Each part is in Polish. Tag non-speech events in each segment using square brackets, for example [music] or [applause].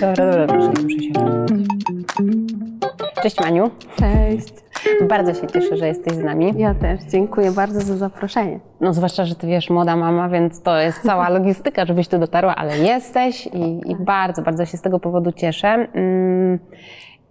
Dobra, dobra, proszę, muszę się Cześć Maniu. Cześć. Bardzo się cieszę, że jesteś z nami. Ja też. Dziękuję bardzo za zaproszenie. No zwłaszcza, że ty wiesz, młoda mama, więc to jest cała [laughs] logistyka, żebyś tu dotarła, ale jesteś i, i bardzo, bardzo się z tego powodu cieszę. Mm,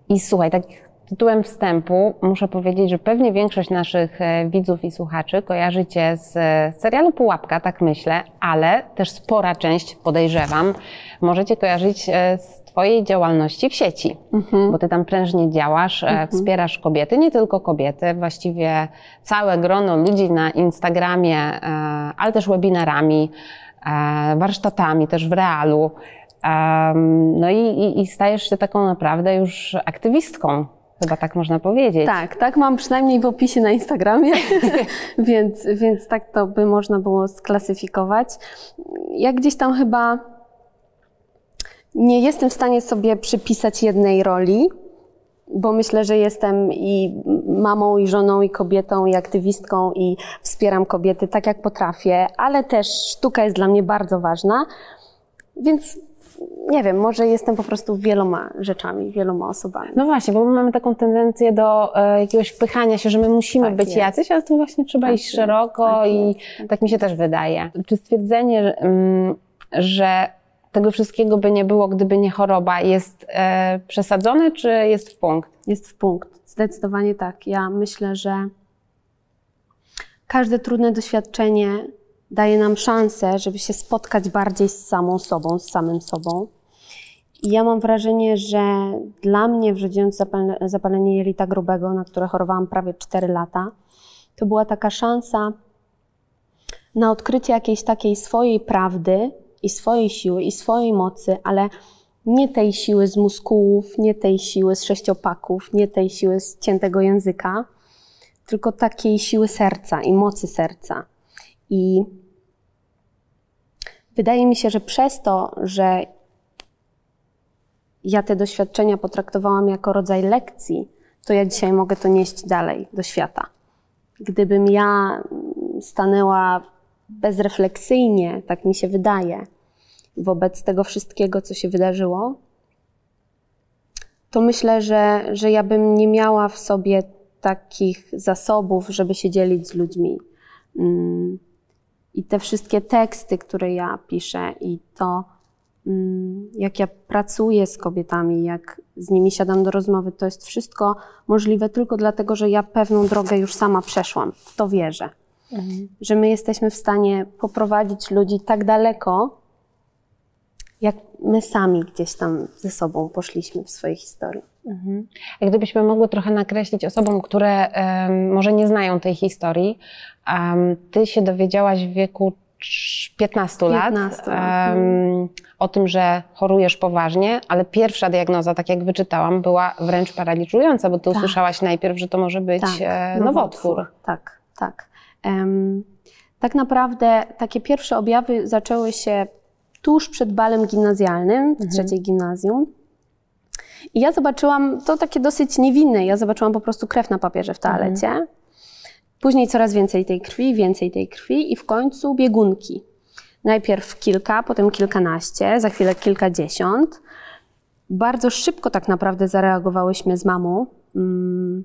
I słuchaj, tak tytułem wstępu muszę powiedzieć, że pewnie większość naszych e, widzów i słuchaczy kojarzy cię z e, serialu Pułapka, tak myślę, ale też spora część, podejrzewam, możecie kojarzyć e, z Twojej działalności w sieci, mhm. bo Ty tam prężnie działasz, mhm. wspierasz kobiety, nie tylko kobiety, właściwie całe grono ludzi na Instagramie, ale też webinarami, warsztatami, też w realu. No i, i, i stajesz się taką naprawdę już aktywistką Chyba tak można powiedzieć. Tak, tak mam przynajmniej w opisie na Instagramie, [laughs] więc, więc tak to by można było sklasyfikować. Ja gdzieś tam chyba nie jestem w stanie sobie przypisać jednej roli, bo myślę, że jestem i mamą, i żoną, i kobietą, i aktywistką, i wspieram kobiety tak jak potrafię, ale też sztuka jest dla mnie bardzo ważna. Więc nie wiem, może jestem po prostu wieloma rzeczami, wieloma osobami. No właśnie, bo my mamy taką tendencję do e, jakiegoś wpychania się, że my musimy tak być jest. jacyś, ale tu właśnie trzeba tak iść szeroko tak i jest. tak mi się też wydaje. Czy stwierdzenie, mm, że tego wszystkiego by nie było, gdyby nie choroba, jest e, przesadzone, czy jest w punkt? Jest w punkt. Zdecydowanie tak. Ja myślę, że każde trudne doświadczenie daje nam szansę, żeby się spotkać bardziej z samą sobą, z samym sobą. Ja mam wrażenie, że dla mnie wrzodziejąc zapalenie jelita grubego, na które chorowałam prawie 4 lata, to była taka szansa na odkrycie jakiejś takiej swojej prawdy i swojej siły i swojej mocy, ale nie tej siły z muskułów, nie tej siły z sześciopaków, nie tej siły z ciętego języka, tylko takiej siły serca i mocy serca. I wydaje mi się, że przez to, że ja te doświadczenia potraktowałam jako rodzaj lekcji, to ja dzisiaj mogę to nieść dalej do świata. Gdybym ja stanęła bezrefleksyjnie, tak mi się wydaje, wobec tego wszystkiego, co się wydarzyło, to myślę, że, że ja bym nie miała w sobie takich zasobów, żeby się dzielić z ludźmi. Mm. I te wszystkie teksty, które ja piszę, i to, mm, jak ja pracuję z kobietami, jak z nimi siadam do rozmowy, to jest wszystko możliwe tylko dlatego, że ja pewną drogę już sama przeszłam. W to wierzę. Mhm. Że my jesteśmy w stanie poprowadzić ludzi tak daleko, jak my sami gdzieś tam ze sobą poszliśmy w swojej historii. Mhm. Jak gdybyśmy mogły trochę nakreślić osobom, które um, może nie znają tej historii, um, ty się dowiedziałaś w wieku 15 lat 15. Um, o tym, że chorujesz poważnie, ale pierwsza diagnoza, tak jak wyczytałam, była wręcz paraliżująca, bo ty tak. usłyszałaś najpierw, że to może być tak, e, nowotwór. nowotwór. Tak, tak. Um, tak naprawdę takie pierwsze objawy zaczęły się tuż przed balem gimnazjalnym w mhm. trzeciej gimnazjum. I ja zobaczyłam, to takie dosyć niewinne, ja zobaczyłam po prostu krew na papierze w toalecie. Mhm. Później coraz więcej tej krwi, więcej tej krwi i w końcu biegunki. Najpierw kilka, potem kilkanaście, za chwilę kilkadziesiąt. Bardzo szybko tak naprawdę zareagowałyśmy z mamą, mm,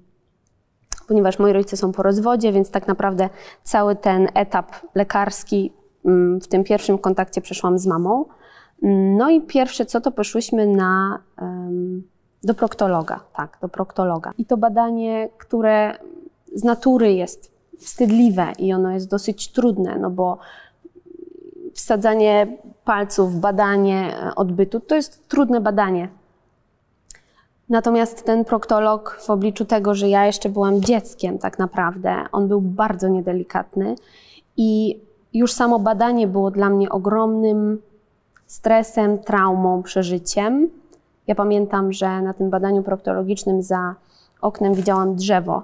ponieważ moi rodzice są po rozwodzie, więc tak naprawdę cały ten etap lekarski mm, w tym pierwszym kontakcie przeszłam z mamą. No i pierwsze co, to poszłyśmy na, do proktologa, tak, do proktologa. I to badanie, które z natury jest wstydliwe i ono jest dosyć trudne, no bo wsadzanie palców, badanie odbytu, to jest trudne badanie. Natomiast ten proktolog w obliczu tego, że ja jeszcze byłam dzieckiem tak naprawdę, on był bardzo niedelikatny i już samo badanie było dla mnie ogromnym stresem, traumą, przeżyciem. Ja pamiętam, że na tym badaniu proktologicznym za oknem widziałam drzewo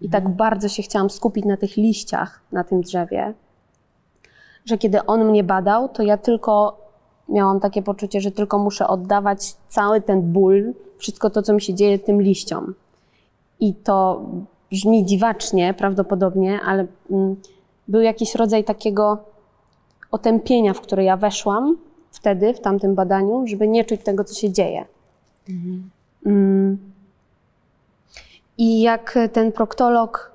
i tak mhm. bardzo się chciałam skupić na tych liściach na tym drzewie, że kiedy on mnie badał, to ja tylko miałam takie poczucie, że tylko muszę oddawać cały ten ból, wszystko to, co mi się dzieje tym liściom. I to brzmi dziwacznie prawdopodobnie, ale mm, był jakiś rodzaj takiego otępienia, w które ja weszłam wtedy, w tamtym badaniu, żeby nie czuć tego, co się dzieje. Mhm. Mm. I jak ten proktolog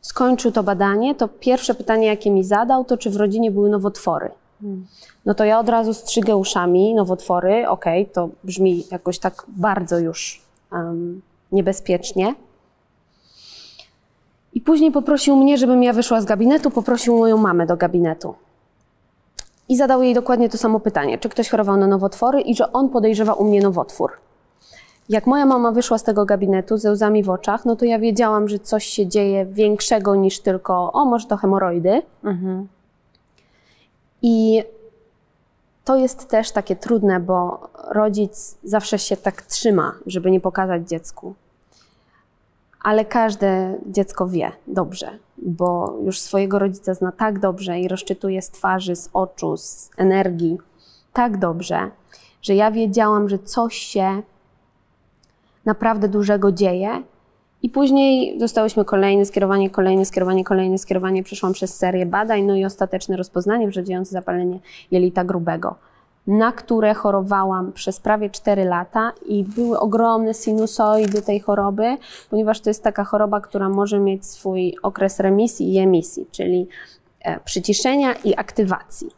skończył to badanie, to pierwsze pytanie, jakie mi zadał, to czy w rodzinie były nowotwory. Hmm. No to ja od razu strzygę uszami, nowotwory, okej, okay, to brzmi jakoś tak bardzo już um, niebezpiecznie. I później poprosił mnie, żebym ja wyszła z gabinetu, poprosił moją mamę do gabinetu. I zadał jej dokładnie to samo pytanie, czy ktoś chorował na nowotwory i że on podejrzewa u mnie nowotwór. Jak moja mama wyszła z tego gabinetu ze łzami w oczach, no to ja wiedziałam, że coś się dzieje większego niż tylko, o, może to hemoroidy. Mhm. I to jest też takie trudne, bo rodzic zawsze się tak trzyma, żeby nie pokazać dziecku. Ale każde dziecko wie dobrze, bo już swojego rodzica zna tak dobrze i rozczytuje z twarzy, z oczu, z energii tak dobrze, że ja wiedziałam, że coś się naprawdę dużego dzieje. I później dostałyśmy kolejne skierowanie, kolejne skierowanie, kolejne skierowanie. Przeszłam przez serię badań, no i ostateczne rozpoznanie wrzodziejące zapalenie jelita grubego, na które chorowałam przez prawie 4 lata i były ogromne sinusoidy tej choroby, ponieważ to jest taka choroba, która może mieć swój okres remisji i emisji, czyli e, przyciszenia i aktywacji.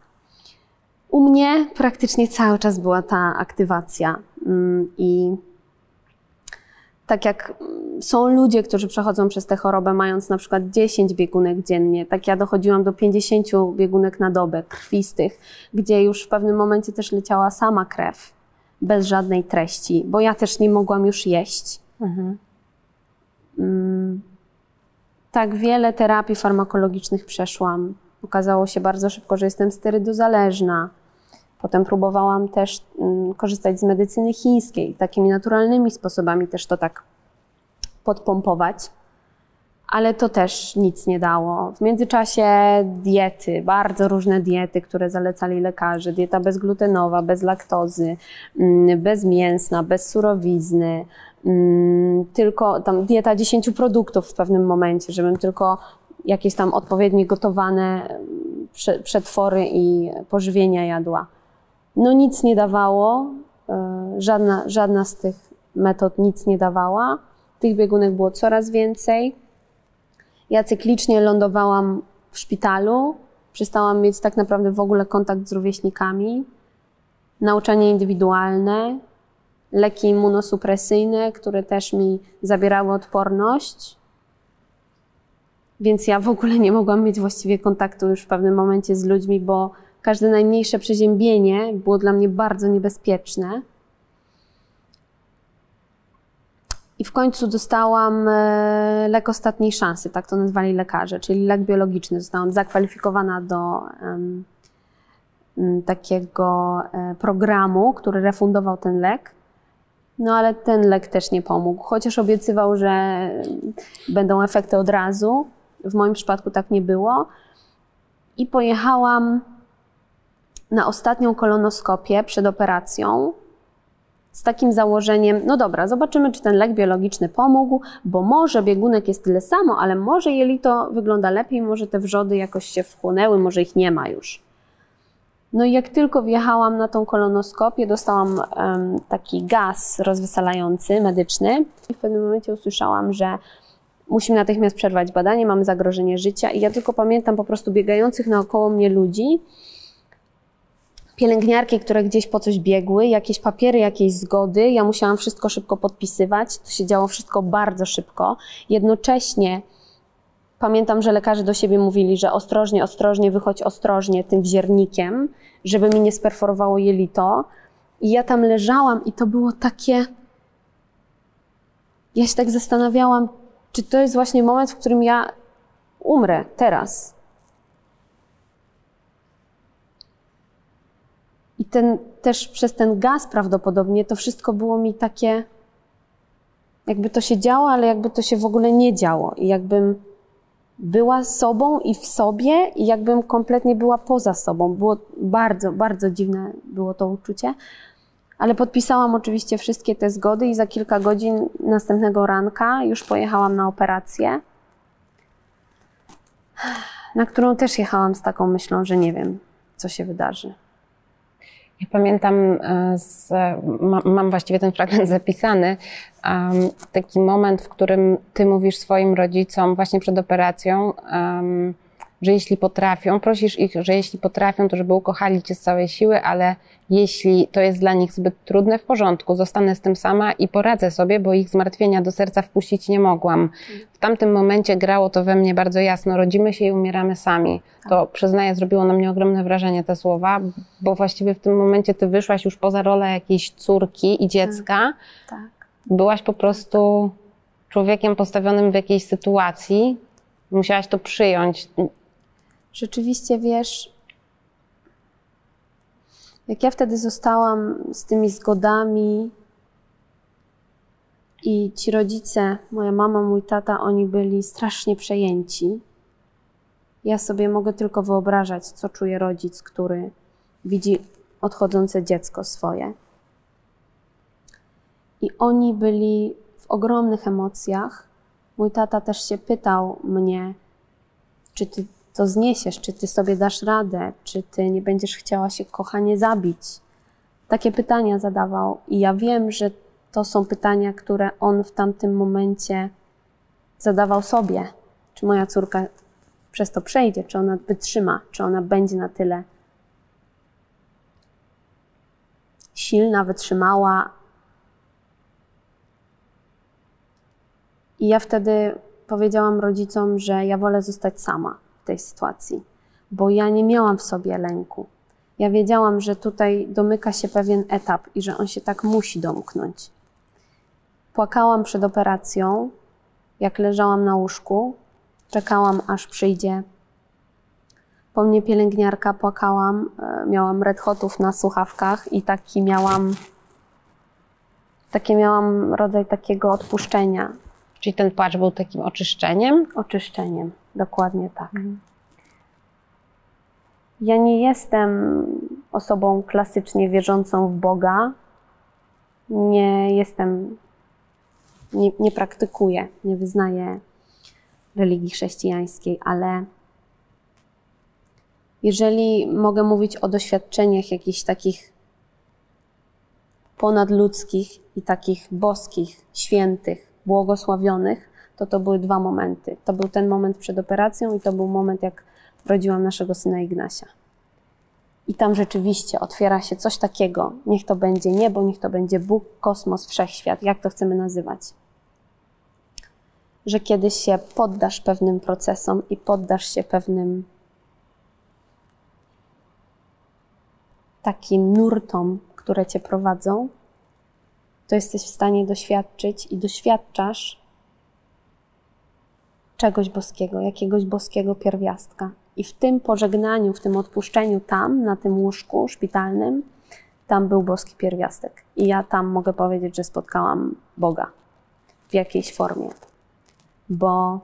U mnie praktycznie cały czas była ta aktywacja mm, i tak jak mm, są ludzie, którzy przechodzą przez tę chorobę, mając na przykład 10 biegunek dziennie, tak ja dochodziłam do 50 biegunek na dobę, krwistych, gdzie już w pewnym momencie też leciała sama krew, bez żadnej treści, bo ja też nie mogłam już jeść. Mhm. Mm, tak wiele terapii farmakologicznych przeszłam. Okazało się bardzo szybko, że jestem sterydozależna Potem próbowałam też mm, korzystać z medycyny chińskiej, takimi naturalnymi sposobami też to tak podpompować, ale to też nic nie dało. W międzyczasie diety, bardzo różne diety, które zalecali lekarze, dieta bezglutenowa, bez laktozy, mm, bezmięsna, bez surowizny, mm, tylko tam dieta 10 produktów w pewnym momencie, żebym tylko jakieś tam odpowiednio gotowane przetwory i pożywienia jadła. No nic nie dawało, e, żadna, żadna z tych metod nic nie dawała. Tych biegunek było coraz więcej. Ja cyklicznie lądowałam w szpitalu, przestałam mieć tak naprawdę w ogóle kontakt z rówieśnikami. Nauczanie indywidualne, leki immunosupresyjne, które też mi zabierały odporność. Więc ja w ogóle nie mogłam mieć właściwie kontaktu już w pewnym momencie z ludźmi, bo Każde najmniejsze przeziębienie było dla mnie bardzo niebezpieczne. I w końcu dostałam e, lek ostatniej szansy, tak to nazwali lekarze, czyli lek biologiczny. Zostałam zakwalifikowana do um, takiego e, programu, który refundował ten lek. No ale ten lek też nie pomógł, chociaż obiecywał, że będą efekty od razu. W moim przypadku tak nie było. I pojechałam na ostatnią kolonoskopię przed operacją z takim założeniem, no dobra, zobaczymy, czy ten lek biologiczny pomógł, bo może biegunek jest tyle samo, ale może jelito wygląda lepiej, może te wrzody jakoś się wchłonęły, może ich nie ma już. No i jak tylko wjechałam na tą kolonoskopię, dostałam um, taki gaz rozweselający, medyczny i w pewnym momencie usłyszałam, że musimy natychmiast przerwać badanie, mamy zagrożenie życia i ja tylko pamiętam po prostu biegających naokoło mnie ludzi, pielęgniarki, które gdzieś po coś biegły, jakieś papiery, jakieś zgody. Ja musiałam wszystko szybko podpisywać. To się działo wszystko bardzo szybko. Jednocześnie pamiętam, że lekarze do siebie mówili, że ostrożnie, ostrożnie, wychodź ostrożnie tym wziernikiem, żeby mi nie sperforowało jelito. I ja tam leżałam i to było takie. Ja się tak zastanawiałam, czy to jest właśnie moment, w którym ja umrę teraz. Ten, też przez ten gaz prawdopodobnie to wszystko było mi takie, jakby to się działo, ale jakby to się w ogóle nie działo. I jakbym była sobą i w sobie, i jakbym kompletnie była poza sobą. Było bardzo, bardzo dziwne było to uczucie. Ale podpisałam oczywiście wszystkie te zgody i za kilka godzin następnego ranka już pojechałam na operację. na którą też jechałam z taką myślą, że nie wiem, co się wydarzy. Ja pamiętam, e, z, ma, mam właściwie ten fragment [laughs] zapisany, um, taki moment, w którym ty mówisz swoim rodzicom właśnie przed operacją, um, że jeśli potrafią, prosisz ich, że jeśli potrafią, to żeby ukochali cię z całej siły, ale jeśli to jest dla nich zbyt trudne, w porządku, zostanę z tym sama i poradzę sobie, bo ich zmartwienia do serca wpuścić nie mogłam. W tamtym momencie grało to we mnie bardzo jasno, rodzimy się i umieramy sami. To przyznaję, zrobiło na mnie ogromne wrażenie te słowa, bo właściwie w tym momencie ty wyszłaś już poza rolę jakiejś córki i dziecka. Tak. Byłaś po prostu człowiekiem postawionym w jakiejś sytuacji, musiałaś to przyjąć rzeczywiście wiesz, jak ja wtedy zostałam z tymi zgodami i ci rodzice, moja mama, mój tata, oni byli strasznie przejęci. Ja sobie mogę tylko wyobrażać, co czuje rodzic, który widzi odchodzące dziecko swoje. I oni byli w ogromnych emocjach. Mój tata też się pytał mnie, czy ty to zniesiesz, czy ty sobie dasz radę, czy ty nie będziesz chciała się kochanie zabić. Takie pytania zadawał i ja wiem, że to są pytania, które on w tamtym momencie zadawał sobie. Czy moja córka przez to przejdzie, czy ona wytrzyma, czy ona będzie na tyle silna, wytrzymała. I ja wtedy powiedziałam rodzicom, że ja wolę zostać sama tej sytuacji, bo ja nie miałam w sobie lęku. Ja wiedziałam, że tutaj domyka się pewien etap i że on się tak musi domknąć. Płakałam przed operacją, jak leżałam na łóżku, czekałam aż przyjdzie. Po mnie pielęgniarka płakałam, e, miałam red hotów na słuchawkach i taki miałam, takie miałam rodzaj takiego odpuszczenia. Czyli ten płacz był takim oczyszczeniem? Oczyszczeniem. Dokładnie tak. Mhm. Ja nie jestem osobą klasycznie wierzącą w Boga. Nie jestem, nie, nie praktykuję, nie wyznaję religii chrześcijańskiej, ale jeżeli mogę mówić o doświadczeniach jakichś takich ponadludzkich i takich boskich, świętych, błogosławionych, to to były dwa momenty. To był ten moment przed operacją i to był moment, jak rodziłam naszego syna Ignasia. I tam rzeczywiście otwiera się coś takiego. Niech to będzie niebo, niech to będzie Bóg, kosmos, wszechświat, jak to chcemy nazywać. Że kiedyś się poddasz pewnym procesom i poddasz się pewnym takim nurtom, które cię prowadzą, to jesteś w stanie doświadczyć i doświadczasz czegoś boskiego, jakiegoś boskiego pierwiastka. I w tym pożegnaniu, w tym odpuszczeniu tam, na tym łóżku szpitalnym, tam był boski pierwiastek. I ja tam mogę powiedzieć, że spotkałam Boga w jakiejś formie, bo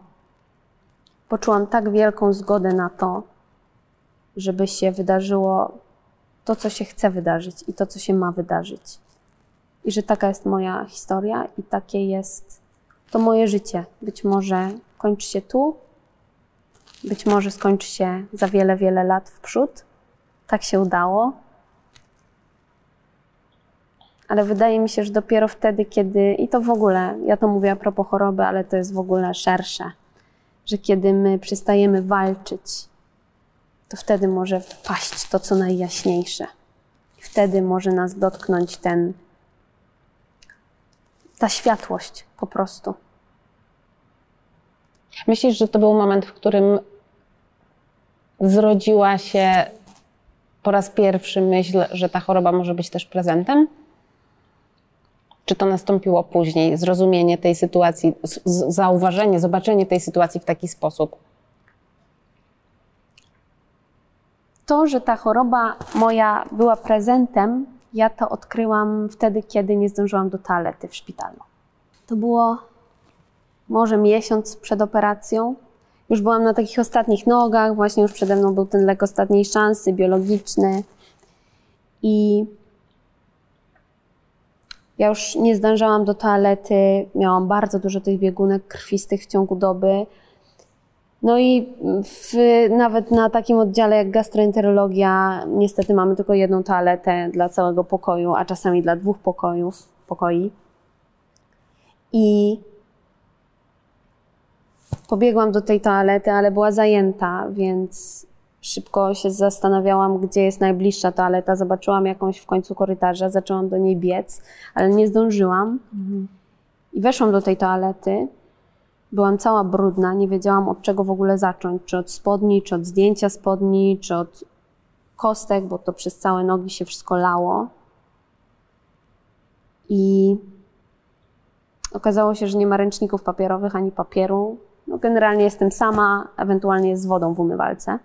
poczułam tak wielką zgodę na to, żeby się wydarzyło to, co się chce wydarzyć i to, co się ma wydarzyć. I że taka jest moja historia i takie jest to moje życie. Być może kończy się tu, być może skończy się za wiele, wiele lat w przód. Tak się udało. Ale wydaje mi się, że dopiero wtedy, kiedy, i to w ogóle, ja to mówię a propos choroby, ale to jest w ogóle szersze, że kiedy my przestajemy walczyć, to wtedy może wpaść to, co najjaśniejsze. Wtedy może nas dotknąć ten, ta światłość po prostu. Myślisz, że to był moment, w którym zrodziła się po raz pierwszy myśl, że ta choroba może być też prezentem? Czy to nastąpiło później, zrozumienie tej sytuacji, zauważenie, zobaczenie tej sytuacji w taki sposób? To, że ta choroba moja była prezentem, ja to odkryłam wtedy, kiedy nie zdążyłam do toalety w szpitalu. To było może miesiąc przed operacją. Już byłam na takich ostatnich nogach, właśnie już przede mną był ten lek ostatniej szansy, biologiczny. I ja już nie zdążałam do toalety, miałam bardzo dużo tych biegunek krwistych w ciągu doby. No i w, nawet na takim oddziale jak gastroenterologia niestety mamy tylko jedną toaletę dla całego pokoju, a czasami dla dwóch pokojów, pokoi. I pobiegłam do tej toalety, ale była zajęta, więc szybko się zastanawiałam, gdzie jest najbliższa toaleta. Zobaczyłam jakąś w końcu korytarza, zaczęłam do niej biec, ale nie zdążyłam. I weszłam do tej toalety. Byłam cała brudna, nie wiedziałam od czego w ogóle zacząć. Czy od spodni, czy od zdjęcia spodni, czy od kostek, bo to przez całe nogi się wszystko lało. I okazało się, że nie ma ręczników papierowych ani papieru. No, generalnie jestem sama, ewentualnie z wodą w umywalce.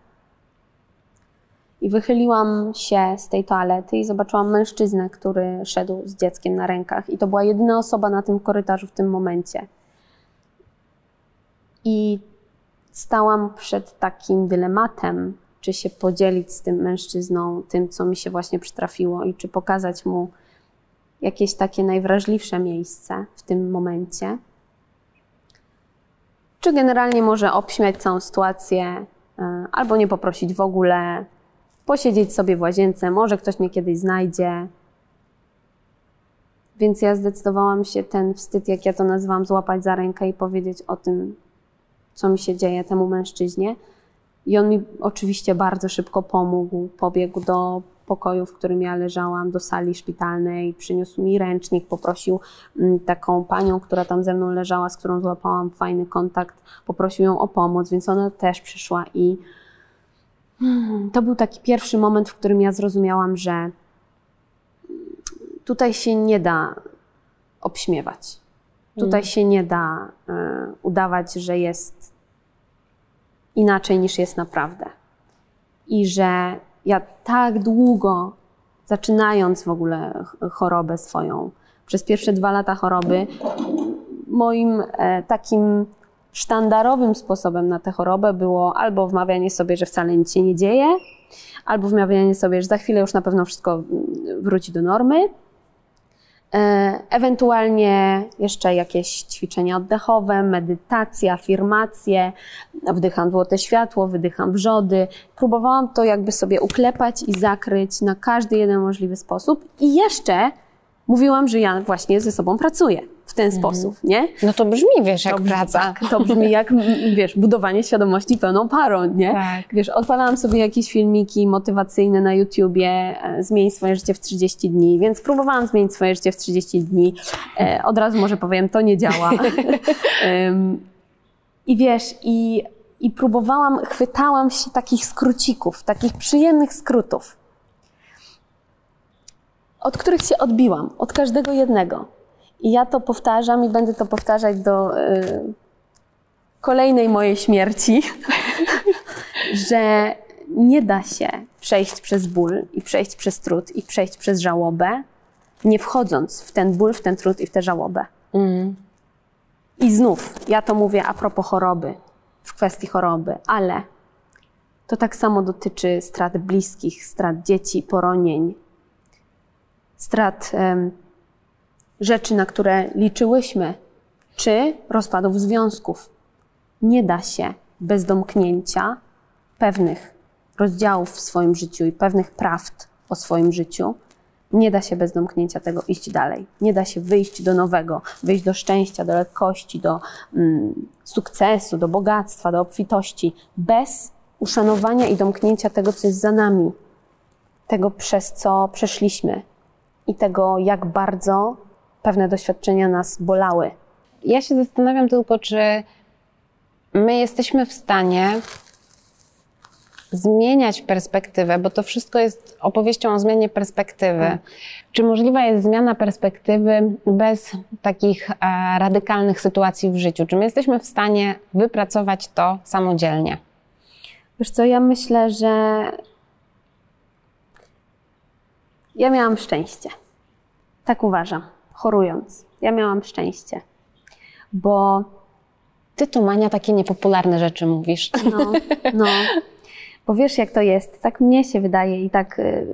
I wychyliłam się z tej toalety i zobaczyłam mężczyznę, który szedł z dzieckiem na rękach. I to była jedyna osoba na tym korytarzu w tym momencie. I stałam przed takim dylematem, czy się podzielić z tym mężczyzną tym, co mi się właśnie przytrafiło, i czy pokazać mu jakieś takie najwrażliwsze miejsce w tym momencie. Czy generalnie może obśmiać całą sytuację, e, albo nie poprosić w ogóle, posiedzieć sobie w łazience, może ktoś mnie kiedyś znajdzie. Więc ja zdecydowałam się ten wstyd, jak ja to nazywam, złapać za rękę i powiedzieć o tym, co mi się dzieje temu mężczyźnie. I on mi oczywiście bardzo szybko pomógł. Pobiegł do pokoju, w którym ja leżałam, do sali szpitalnej, przyniósł mi ręcznik, poprosił mm, taką panią, która tam ze mną leżała, z którą złapałam fajny kontakt, poprosił ją o pomoc, więc ona też przyszła i Hmm, to był taki pierwszy moment, w którym ja zrozumiałam, że tutaj się nie da obśmiewać. Tutaj mm. się nie da y, udawać, że jest inaczej niż jest naprawdę. I że ja tak długo, zaczynając w ogóle chorobę swoją, przez pierwsze dwa lata choroby, moim e, takim sztandarowym sposobem na tę chorobę było albo wmawianie sobie, że wcale nic się nie dzieje, albo wmawianie sobie, że za chwilę już na pewno wszystko mm, wróci do normy. E, ewentualnie jeszcze jakieś ćwiczenia oddechowe, medytacja, afirmacje, wdycham złote światło, wydycham wrzody. Próbowałam to jakby sobie uklepać i zakryć na każdy jeden możliwy sposób. I jeszcze mówiłam, że ja właśnie ze sobą pracuję w ten mhm. sposób, nie? No to brzmi, wiesz, jak to praca. Tak, to brzmi jak, wiesz, budowanie świadomości pełną parą, nie? Tak. Wiesz, odpalałam sobie jakieś filmiki motywacyjne na YouTubie, e, zmień swoje życie w 30 dni, więc próbowałam zmienić swoje życie w 30 dni. E, od razu może powiem, to nie działa. [laughs] I wiesz, i, i próbowałam, chwytałam się takich skrócików, takich przyjemnych skrótów, od których się odbiłam, od każdego jednego. I ja to powtarzam i będę to powtarzać do y, kolejnej mojej śmierci, [laughs] że nie da się przejść przez ból i przejść przez trud i przejść przez żałobę, nie wchodząc w ten ból, w ten trud i w tę żałobę. Mm. I znów, ja to mówię a propos choroby, w kwestii choroby, ale to tak samo dotyczy strat bliskich, strat dzieci, poronień, strat rzeczy, na które liczyłyśmy, czy rozpadów związków. Nie da się bez domknięcia pewnych rozdziałów w swoim życiu i pewnych prawd o swoim życiu, nie da się bez domknięcia tego iść dalej. Nie da się wyjść do nowego, wyjść do szczęścia, do lekkości, do mm, sukcesu, do bogactwa, do obfitości, bez uszanowania i domknięcia tego, co jest za nami, tego, przez co przeszliśmy i tego, jak bardzo pewne doświadczenia nas bolały. Ja się zastanawiam tylko, czy my jesteśmy w stanie zmieniać perspektywę, bo to wszystko jest opowieścią o zmianie perspektywy. Hmm. Czy możliwa jest zmiana perspektywy bez takich e, radykalnych sytuacji w życiu? Czy my jesteśmy w stanie wypracować to samodzielnie? Wiesz co, ja myślę, że ja miałam szczęście. Tak uważam chorując. Ja miałam szczęście, bo. Ty tu, Mania, takie niepopularne rzeczy mówisz. No, no. Bo wiesz, jak to jest. Tak mnie się wydaje i tak, y,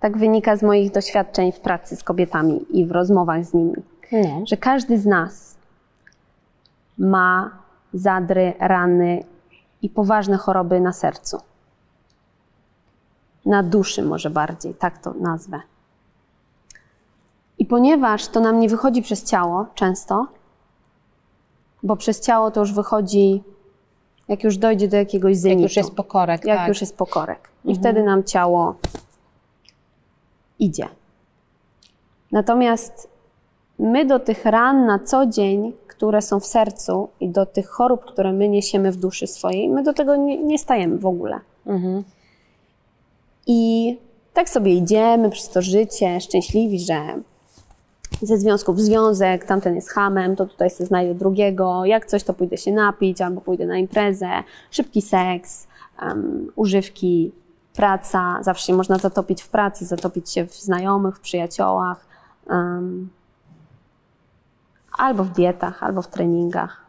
tak wynika z moich doświadczeń w pracy z kobietami i w rozmowach z nimi, no. że każdy z nas ma zadry, rany, i poważne choroby na sercu. Na duszy może bardziej, tak to nazwę. I ponieważ to nam nie wychodzi przez ciało często, bo przez ciało to już wychodzi, jak już dojdzie do jakiegoś zenitu. Jak już jest pokorek, Jak tak. już jest pokorek. I wtedy nam ciało idzie. Natomiast my do tych ran na co dzień, które są w sercu i do tych chorób, które my niesiemy w duszy swojej, my do tego nie, nie stajemy w ogóle. Mhm. I tak sobie idziemy przez to życie, szczęśliwi, że ze związków w związek, tamten jest hamem, to tutaj sobie znajdę drugiego, jak coś, to pójdę się napić albo pójdę na imprezę, szybki seks, um, używki, praca, zawsze się można zatopić w pracy, zatopić się w znajomych, w przyjaciołach, um, albo w dietach, albo w treningach.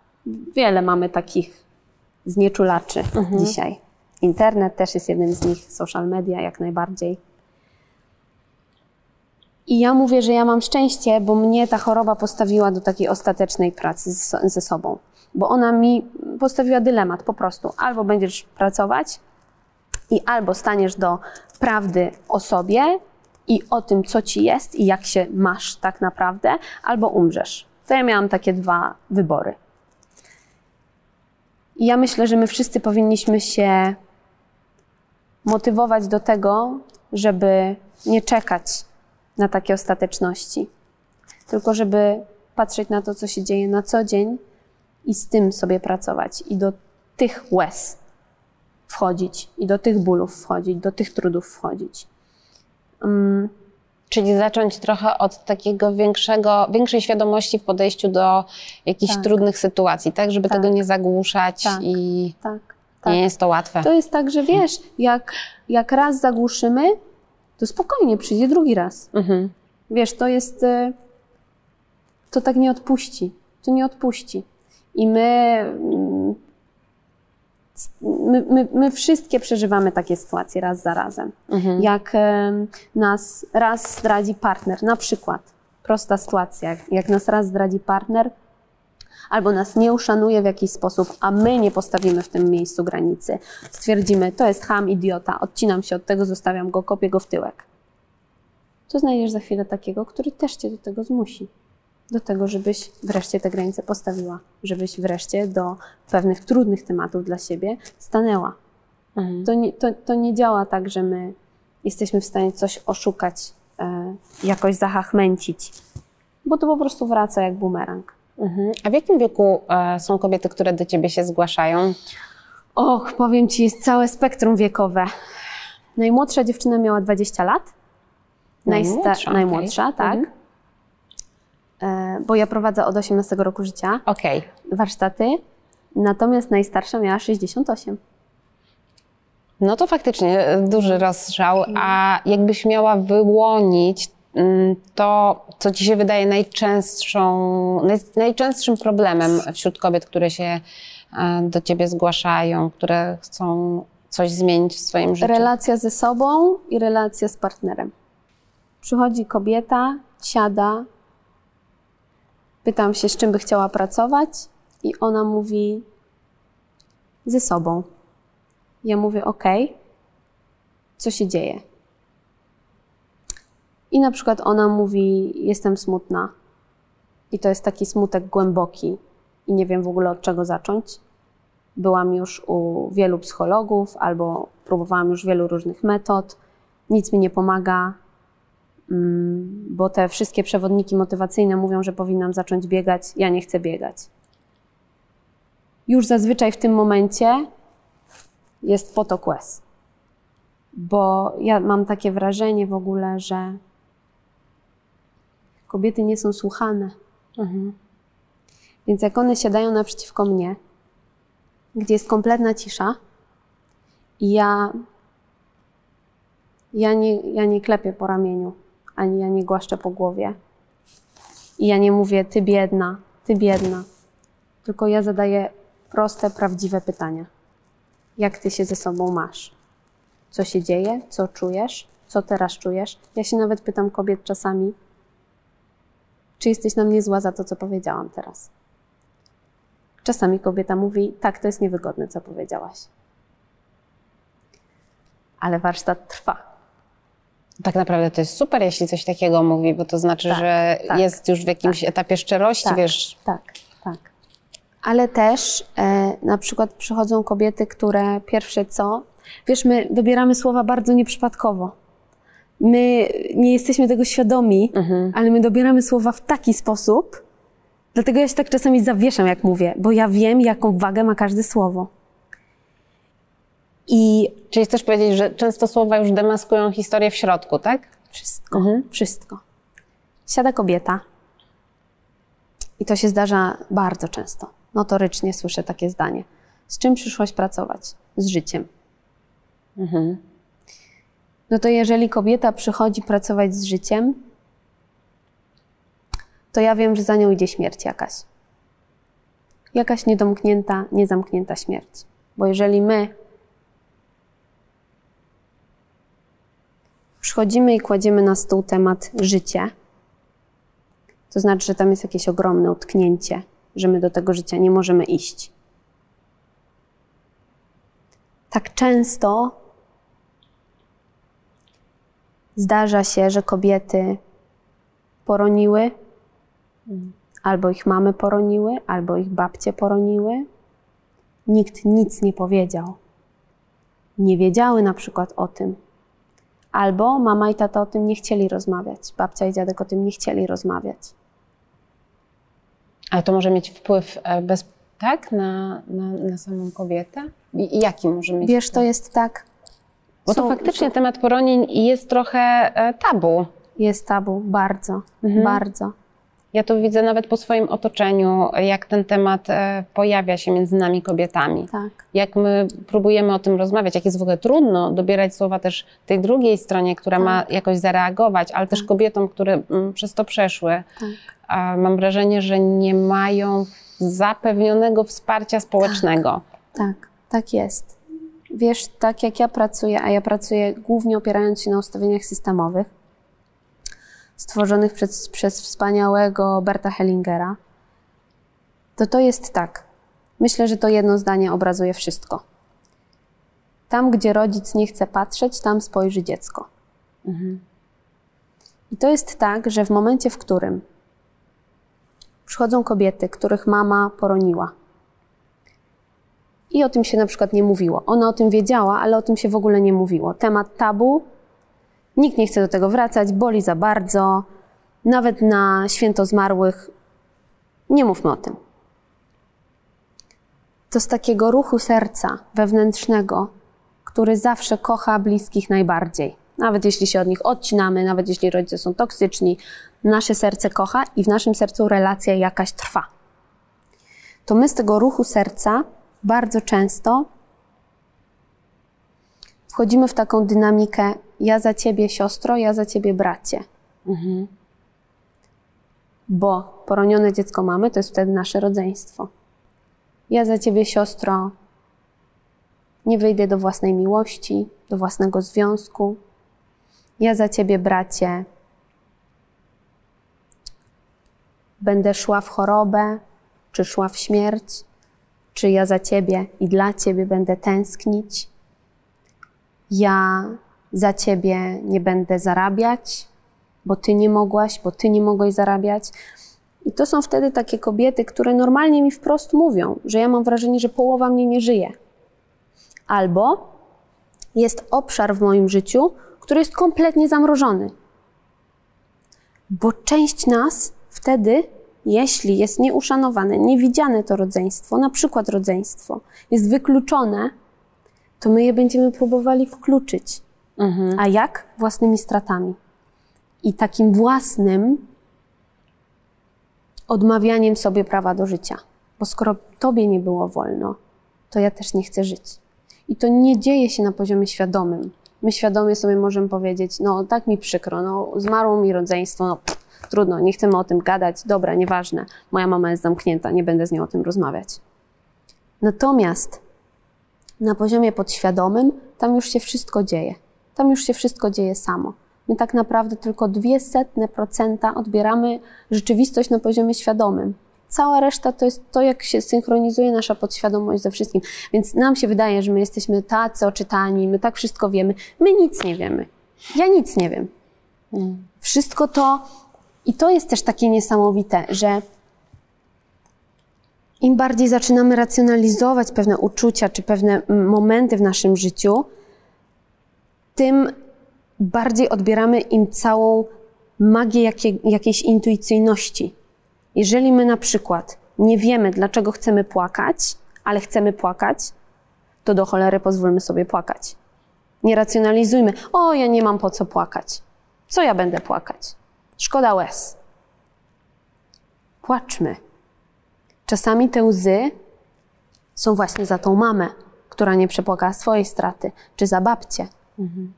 Wiele mamy takich znieczulaczy dzisiaj. Internet też jest jednym z nich, social media jak najbardziej. I ja mówię, że ja mam szczęście, bo mnie ta choroba postawiła do takiej ostatecznej pracy ze sobą. Bo ona mi postawiła dylemat po prostu. Albo będziesz pracować i albo staniesz do prawdy o sobie i o tym, co ci jest i jak się masz tak naprawdę, albo umrzesz. To ja miałam takie dwa wybory. I ja myślę, że my wszyscy powinniśmy się motywować do tego, żeby nie czekać na takie ostateczności, tylko żeby patrzeć na to, co się dzieje na co dzień i z tym sobie pracować i do tych łez wchodzić, i do tych bólów wchodzić, do tych trudów wchodzić. Um, Czyli zacząć trochę od takiego większego, większej świadomości w podejściu do jakichś Tak. trudnych sytuacji, tak? Żeby Tak. tego nie zagłuszać Tak. i tak, tak. nie jest to łatwe. To jest tak, że wiesz, jak, jak raz zagłuszymy, to spokojnie przyjdzie drugi raz. Mhm. Wiesz, to jest. y, To tak nie odpuści. To nie odpuści. I my. mm, My, my, my wszystkie przeżywamy takie sytuacje raz za razem. Mhm. Jak em, nas raz zdradzi partner, na przykład, prosta sytuacja, jak nas raz zdradzi partner, albo nas nie uszanuje w jakiś sposób, a my nie postawimy w tym miejscu granicy. Stwierdzimy, to jest ham, idiota, odcinam się od tego, zostawiam go, kopię go w tyłek. To znajdziesz za chwilę takiego, który też cię do tego zmusi. Do tego, żebyś wreszcie te granice postawiła, żebyś wreszcie do pewnych trudnych tematów dla siebie stanęła. Mhm. To nie, to, to nie działa tak, że my jesteśmy w stanie coś oszukać, e, jakoś zahachmęcić, bo to po prostu wraca jak bumerang. Mhm. A w jakim wieku e, są kobiety, które do ciebie się zgłaszają? Och, powiem Ci, jest całe spektrum wiekowe. Najmłodsza dziewczyna miała 20 lat. Najmłodsza, okej. najmłodsza tak. Mhm. E, bo ja prowadzę od 18 roku życia Okej. warsztaty, natomiast najstarsza miała 68. No to faktycznie e, duży rozstrzał. A jakbyś miała wyłonić to, co ci się wydaje najczęstszą, naj, najczęstszym problemem wśród kobiet, które się e, do ciebie zgłaszają, które chcą coś zmienić w swoim życiu? Relacja ze sobą i relacja z partnerem. Przychodzi kobieta, siada, pytam się, z czym by chciała pracować, i ona mówi ze sobą. Ja mówię, OK, co się dzieje? I na przykład ona mówi, jestem smutna. I to jest taki smutek głęboki i nie wiem w ogóle od czego zacząć. Byłam już u wielu psychologów albo próbowałam już wielu różnych metod. Nic mi nie pomaga, mm, bo te wszystkie przewodniki motywacyjne mówią, że powinnam zacząć biegać. Ja nie chcę biegać. Już zazwyczaj w tym momencie jest potok łez. Bo ja mam takie wrażenie w ogóle, że kobiety nie są słuchane. Mhm. Więc jak one siadają naprzeciwko mnie, gdzie jest kompletna cisza, i ja, ja, nie, ja nie klepię po ramieniu, ani ja nie głaszczę po głowie. I ja nie mówię, ty biedna, ty biedna. Tylko ja zadaję proste, prawdziwe pytania. Jak ty się ze sobą masz? Co się dzieje? Co czujesz? Co teraz czujesz? Ja się nawet pytam kobiet czasami, czy jesteś na mnie zła za to, co powiedziałam teraz? czasami kobieta mówi: Tak, to jest niewygodne, co powiedziałaś. Ale warsztat trwa. Tak naprawdę to jest super, jeśli coś takiego mówi, bo to znaczy, Tak, że tak, jest już w jakimś etapie szczerości, Tak, wiesz. tak, tak. Ale też e, na przykład przychodzą kobiety, które pierwsze co, wiesz, my dobieramy słowa bardzo nieprzypadkowo. My nie jesteśmy tego świadomi, ale my dobieramy słowa w taki sposób, dlatego ja się tak czasami zawieszam, jak mówię, bo ja wiem, jaką wagę ma każde słowo. I Czyli chcesz powiedzieć, że często słowa już demaskują historię w środku, tak? Wszystko, wszystko. Siada kobieta i to się zdarza bardzo często. Notorycznie słyszę takie zdanie. Z czym przyszłaś pracować? Z życiem. No to jeżeli kobieta przychodzi pracować z życiem, to ja wiem, że za nią idzie śmierć jakaś. Jakaś niedomknięta, niezamknięta śmierć. Bo jeżeli my przychodzimy i kładziemy na stół temat życie, to znaczy, że tam jest jakieś ogromne utknięcie, że my do tego życia nie możemy iść. Tak często zdarza się, że kobiety poroniły, albo ich mamy poroniły, albo ich babcie poroniły. Nikt nic nie powiedział. Nie wiedziały na przykład o tym, Albo mama i tata o tym nie chcieli rozmawiać, babcia i dziadek o tym nie chcieli rozmawiać. Ale to może mieć wpływ e, bez, tak, na, na, na samą kobietę? I i jaki może mieć Wiesz, to jest tak. Bo to są- faktycznie temat poronień jest trochę e, tabu. Jest tabu, bardzo, Mhm. bardzo. Ja to widzę nawet po swoim otoczeniu, jak ten temat e, pojawia się między nami kobietami. Tak, Jak my próbujemy o tym rozmawiać, jak jest w ogóle trudno dobierać słowa też tej drugiej stronie, która ma jakoś zareagować, ale też kobietom, które mm, przez to przeszły. tak. Mam wrażenie, że nie mają zapewnionego wsparcia społecznego. Tak, tak jest. Wiesz, tak jak ja pracuję, a ja pracuję głównie opierając się na ustawieniach systemowych, stworzonych przez, przez wspaniałego Berta Hellingera, to to jest tak. Myślę, że to jedno zdanie obrazuje wszystko. Tam, gdzie rodzic nie chce patrzeć, tam spojrzy dziecko. I to jest tak, że w momencie, w którym przychodzą kobiety, których mama poroniła, i o tym się na przykład nie mówiło. Ona o tym wiedziała, ale o tym się w ogóle nie mówiło. Temat tabu, nikt nie chce do tego wracać, boli za bardzo. Nawet na święto zmarłych nie mówmy o tym. To z takiego ruchu serca wewnętrznego, który zawsze kocha bliskich najbardziej. Nawet jeśli się od nich odcinamy, nawet jeśli rodzice są toksyczni, nasze serce kocha i w naszym sercu relacja jakaś trwa to my z tego ruchu serca bardzo często wchodzimy w taką dynamikę: ja za ciebie, siostro, ja za ciebie, bracie. Bo poronione dziecko mamy to jest wtedy nasze rodzeństwo. Ja za ciebie, siostro, nie wyjdę do własnej miłości, do własnego związku. Ja za ciebie, bracie, będę szła w chorobę, czy szła w śmierć, czy ja za ciebie i dla ciebie będę tęsknić. Ja za ciebie nie będę zarabiać, bo ty nie mogłaś, bo ty nie mogłeś zarabiać. I to są wtedy takie kobiety, które normalnie mi wprost mówią, że ja mam wrażenie, że połowa mnie nie żyje. Albo jest obszar w moim życiu, który jest kompletnie zamrożony. Bo część nas wtedy, jeśli jest nieuszanowane, niewidziane to rodzeństwo, na przykład rodzeństwo, jest wykluczone, to my je będziemy próbowali wkluczyć. A jak? Własnymi stratami. I takim własnym odmawianiem sobie prawa do życia. Bo skoro tobie nie było wolno, to ja też nie chcę żyć. I to nie dzieje się na poziomie świadomym. My świadomie sobie możemy powiedzieć, no tak mi przykro, no zmarło mi rodzeństwo, no pff, trudno, nie chcemy o tym gadać, dobra, nieważne, moja mama jest zamknięta, nie będę z nią o tym rozmawiać. Natomiast na poziomie podświadomym tam już się wszystko dzieje. Tam już się wszystko dzieje samo. My tak naprawdę tylko dwie setne procenta odbieramy rzeczywistość na poziomie świadomym. Cała reszta to jest to, jak się synchronizuje nasza podświadomość ze wszystkim. Więc nam się wydaje, że my jesteśmy tacy oczytani, my tak wszystko wiemy. My nic nie wiemy. Ja nic nie wiem. Wszystko to, i to jest też takie niesamowite, że im bardziej zaczynamy racjonalizować pewne uczucia czy pewne momenty w naszym życiu, tym bardziej odbieramy im całą magię jakiej, jakiejś intuicyjności. Jeżeli my na przykład nie wiemy, dlaczego chcemy płakać, ale chcemy płakać, to do cholery pozwólmy sobie płakać. Nie racjonalizujmy, o, ja nie mam po co płakać. Co ja będę płakać? Szkoda łez. Płaczmy. Czasami te łzy są właśnie za tą mamę, która nie przepłakała swojej straty, czy za babcię. Mhm.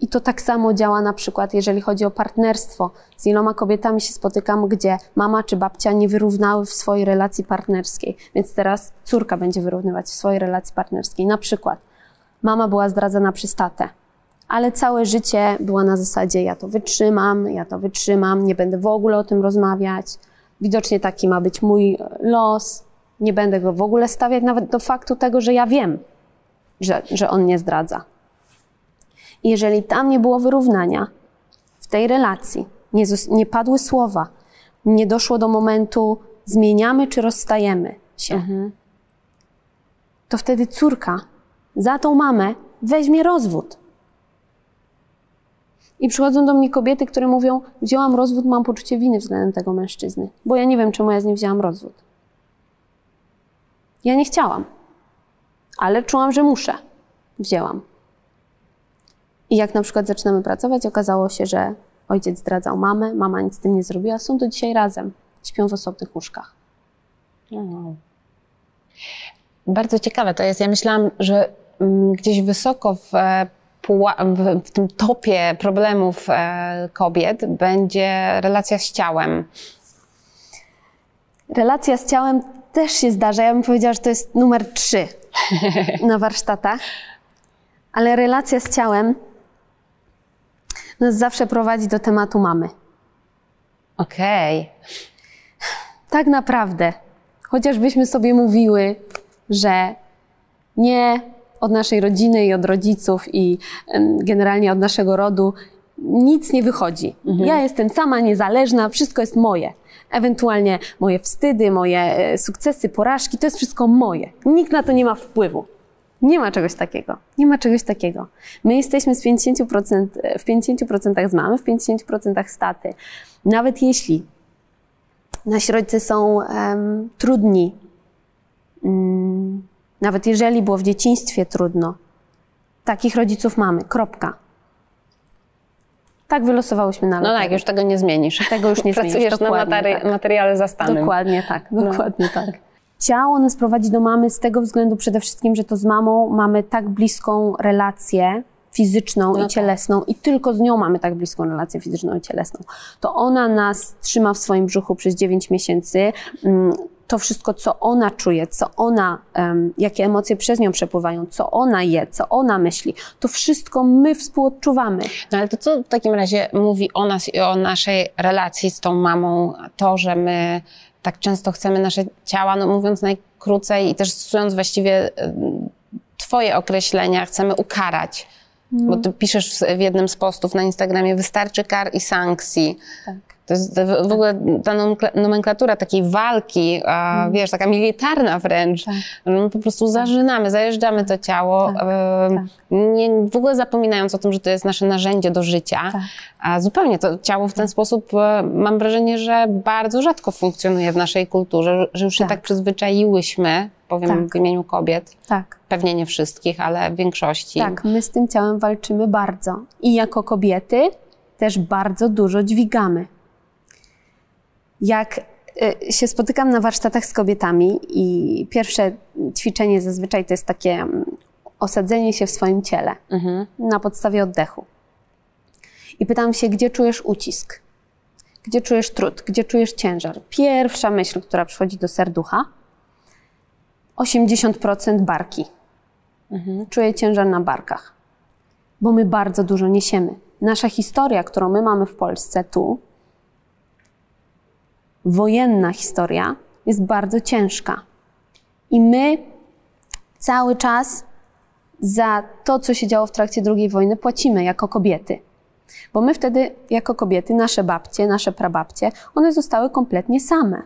I to tak samo działa na przykład, jeżeli chodzi o partnerstwo. Z iloma kobietami się spotykam, gdzie mama czy babcia nie wyrównały w swojej relacji partnerskiej, więc teraz córka będzie wyrównywać w swojej relacji partnerskiej. Na przykład mama była zdradzana przez tatę, ale całe życie była na zasadzie ja to wytrzymam, ja to wytrzymam, nie będę w ogóle o tym rozmawiać. Widocznie taki ma być mój los, nie będę go w ogóle stawiać nawet do faktu tego, że ja wiem, że, że on nie zdradza. I jeżeli tam nie było wyrównania w tej relacji, nie, nie padły słowa, nie doszło do momentu zmieniamy czy rozstajemy się, mhm. to wtedy córka za tą mamę weźmie rozwód. I przychodzą do mnie kobiety, które mówią: Wzięłam rozwód, mam poczucie winy względem tego mężczyzny, bo ja nie wiem, czemu ja z nim wzięłam rozwód. Ja nie chciałam, ale czułam, że muszę. Wzięłam. I jak na przykład zaczynamy pracować, okazało się, że ojciec zdradzał mamę, mama nic z tym nie zrobiła, są do dzisiaj razem, śpią w osobnych łóżkach. Wow. Bardzo ciekawe to jest. Ja myślałam, że mm, gdzieś wysoko w, e, w, tym topie problemów e, kobiet będzie relacja z ciałem. Relacja z ciałem też się zdarza. Ja bym powiedziała, że to jest numer trzy na [laughs] warsztatach. Ale relacja z ciałem nas zawsze prowadzi do tematu mamy. Okej. Okay. Tak naprawdę, chociażbyśmy sobie mówiły, że nie od naszej rodziny i od rodziców i generalnie od naszego rodu nic nie wychodzi. Mhm. Ja jestem sama, niezależna, wszystko jest moje. Ewentualnie moje wstydy, moje e, sukcesy, porażki, to jest wszystko moje. Nikt na to nie ma wpływu. Nie ma czegoś takiego. Nie ma czegoś takiego. My jesteśmy z 50%, w 50% z mamy, w 50% z taty. Nawet jeśli nasi rodzice są um, trudni, um, nawet jeżeli było w dzieciństwie trudno, takich rodziców mamy. Kropka. Tak wylosowałyśmy na No tak, już tego nie zmienisz. Tego już nie Pracujesz [laughs] zmienisz. Pracujesz na materi- tak. materiale zastanym. Dokładnie tak, no. dokładnie [laughs] tak. Ciało nas prowadzi do mamy z tego względu przede wszystkim, że to z mamą mamy tak bliską relację fizyczną no i tak. cielesną i tylko z nią mamy tak bliską relację fizyczną i cielesną. To ona nas trzyma w swoim brzuchu przez 9 miesięcy. Mm, to wszystko, co ona czuje, co ona, jakie emocje przez nią przepływają, co ona je, co ona myśli, to wszystko my współodczuwamy. No ale to co w takim razie mówi o nas i o naszej relacji z tą mamą, to, że my tak często chcemy nasze ciała, no mówiąc najkrócej i też stosując właściwie Twoje określenia, chcemy ukarać. Bo ty piszesz w jednym z postów na Instagramie, wystarczy kar i sankcji. Tak. To jest w ogóle ta nomenklatura takiej walki, mm. wiesz, taka militarna wręcz. Tak. My po prostu zażynamy, zajeżdżamy to ciało, tak. tak. nie, w ogóle zapominając o tym, że to jest nasze narzędzie do życia. Tak. A zupełnie to ciało w ten tak. sposób, e, mam wrażenie, że bardzo rzadko funkcjonuje w naszej kulturze, że już się tak, tak przyzwyczaiłyśmy, powiem w imieniu kobiet. Tak. Pewnie nie wszystkich, ale w większości. Tak, my z tym ciałem walczymy bardzo. I jako kobiety też bardzo dużo dźwigamy jak y, się spotykam na warsztatach z kobietami i pierwsze ćwiczenie zazwyczaj to jest takie mm, osadzenie się w swoim ciele mhm. na podstawie oddechu. I pytam się, gdzie czujesz ucisk? Gdzie czujesz trud? Gdzie czujesz ciężar? Pierwsza myśl, która przychodzi do serducha, 80% barki. Mhm. Czuję ciężar na barkach, bo my bardzo dużo niesiemy. Nasza historia, którą my mamy w Polsce tu, wojenna historia jest bardzo ciężka. I my cały czas za to, co się działo w trakcie II wojny, płacimy jako kobiety. Bo my wtedy, jako kobiety, nasze babcie, nasze prababcie, one zostały kompletnie same.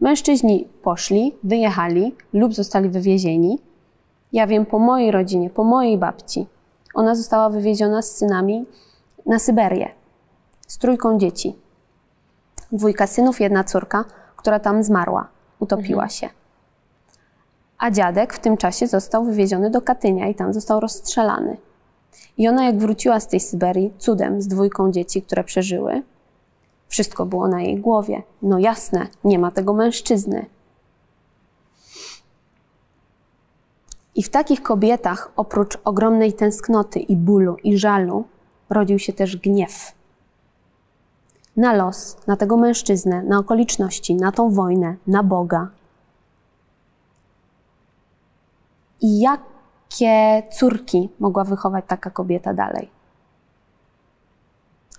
Mężczyźni poszli, wyjechali lub zostali wywiezieni. Ja wiem po mojej rodzinie, po mojej babci. Ona została wywieziona z synami na Syberię z trójką dzieci. Dwójka synów, jedna córka, która tam zmarła, utopiła się. A dziadek w tym czasie został wywieziony do Katynia i tam został rozstrzelany. I ona, jak wróciła z tej Syberii, cudem z dwójką dzieci, które przeżyły, wszystko było na jej głowie. No jasne, nie ma tego mężczyzny. I w takich kobietach, oprócz ogromnej tęsknoty i bólu i żalu, rodził się też gniew. Na los, na tego mężczyznę, na okoliczności, na tą wojnę, na Boga. I jakie córki mogła wychować taka kobieta dalej?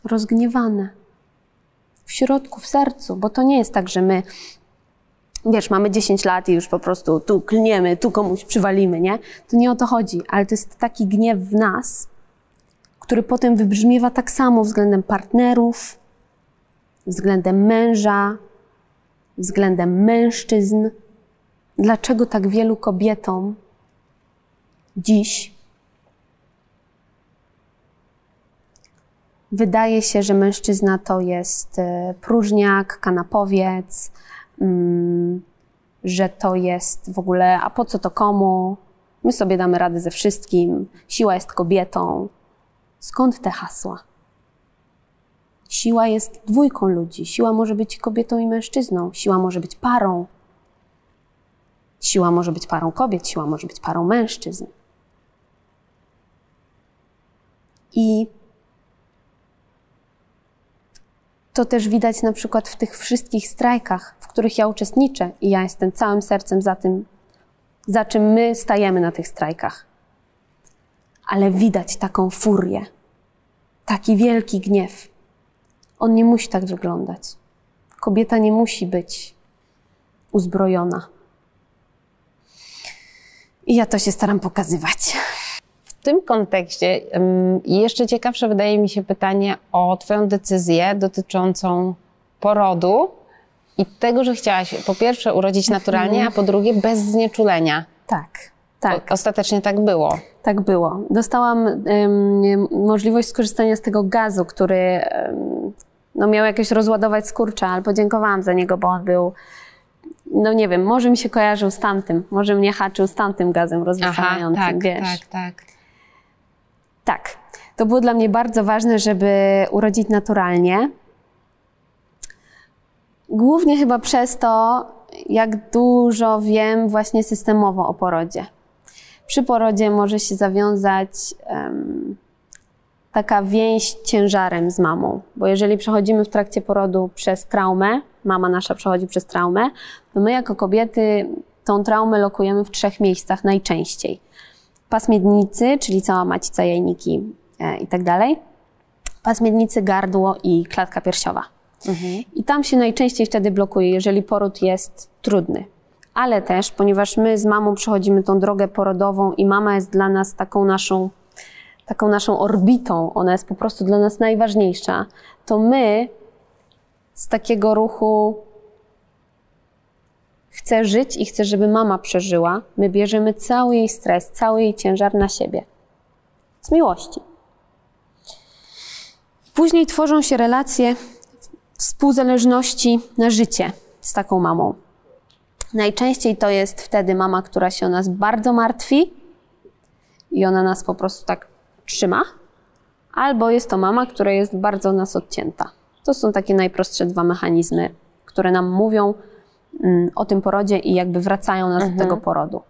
Rozgniewane. W środku, w sercu, bo to nie jest tak, że my wiesz, mamy 10 lat i już po prostu tu klniemy, tu komuś przywalimy, nie? To nie o to chodzi, ale to jest taki gniew w nas, który potem wybrzmiewa tak samo względem partnerów, względem męża, względem mężczyzn. Dlaczego tak wielu kobietom dziś wydaje się, że mężczyzna to jest e, próżniak, kanapowiec, mm, że to jest w ogóle, a po co to komu? My sobie damy radę ze wszystkim, siła jest kobietą. Skąd te hasła? Siła jest dwójką ludzi. Siła może być kobietą i mężczyzną. Siła może być parą. Siła może być parą kobiet, siła może być parą mężczyzn. I to też widać na przykład w tych wszystkich strajkach, w których ja uczestniczę i ja jestem całym sercem za tym, za czym my stajemy na tych strajkach. Ale widać taką furię, taki wielki gniew. On nie musi tak wyglądać. Kobieta nie musi być uzbrojona. I ja to się staram pokazywać. W tym kontekście jeszcze ciekawsze wydaje mi się pytanie o Twoją decyzję dotyczącą porodu i tego, że chciałaś po pierwsze urodzić naturalnie, a po drugie bez znieczulenia. Tak, tak. Ostatecznie tak było. Tak było. Dostałam um, możliwość skorzystania z tego gazu, który um, no, miał jakieś rozładować skurcza, ale podziękowałam za niego, bo on był no nie wiem, może mi się kojarzył z tamtym, może mnie haczył z tamtym gazem rozweselającym, tak, wiesz. Tak, tak. Tak. To było dla mnie bardzo ważne, żeby urodzić naturalnie. Głównie chyba przez to, jak dużo wiem właśnie systemowo o porodzie. Przy porodzie może się zawiązać um, taka więź ciężarem z mamą, bo jeżeli przechodzimy w trakcie porodu przez traumę, mama nasza przechodzi przez traumę, to my jako kobiety tą traumę lokujemy w trzech miejscach najczęściej pas miednicy, czyli cała macica, jajniki e, i tak dalej, pas miednicy, gardło i klatka piersiowa. Mhm. I tam się najczęściej wtedy blokuje, jeżeli poród jest trudny. Ale też, ponieważ my z mamą przechodzimy tą drogę porodową i mama jest dla nas taką naszą, taką naszą orbitą, ona jest po prostu dla nas najważniejsza, to my z takiego ruchu chce żyć i chce, żeby mama przeżyła, my bierzemy cały jej stres, cały jej ciężar na siebie. Z miłości. Później tworzą się relacje współzależności na życie z taką mamą. Najczęściej to jest wtedy mama, która się o nas bardzo martwi i ona nas po prostu tak trzyma, albo jest to mama, która jest bardzo nas odcięta. To są takie najprostsze dwa mechanizmy, które nam mówią, Mm, o tym porodzie i jakby wracają nas mhm. do tego porodu.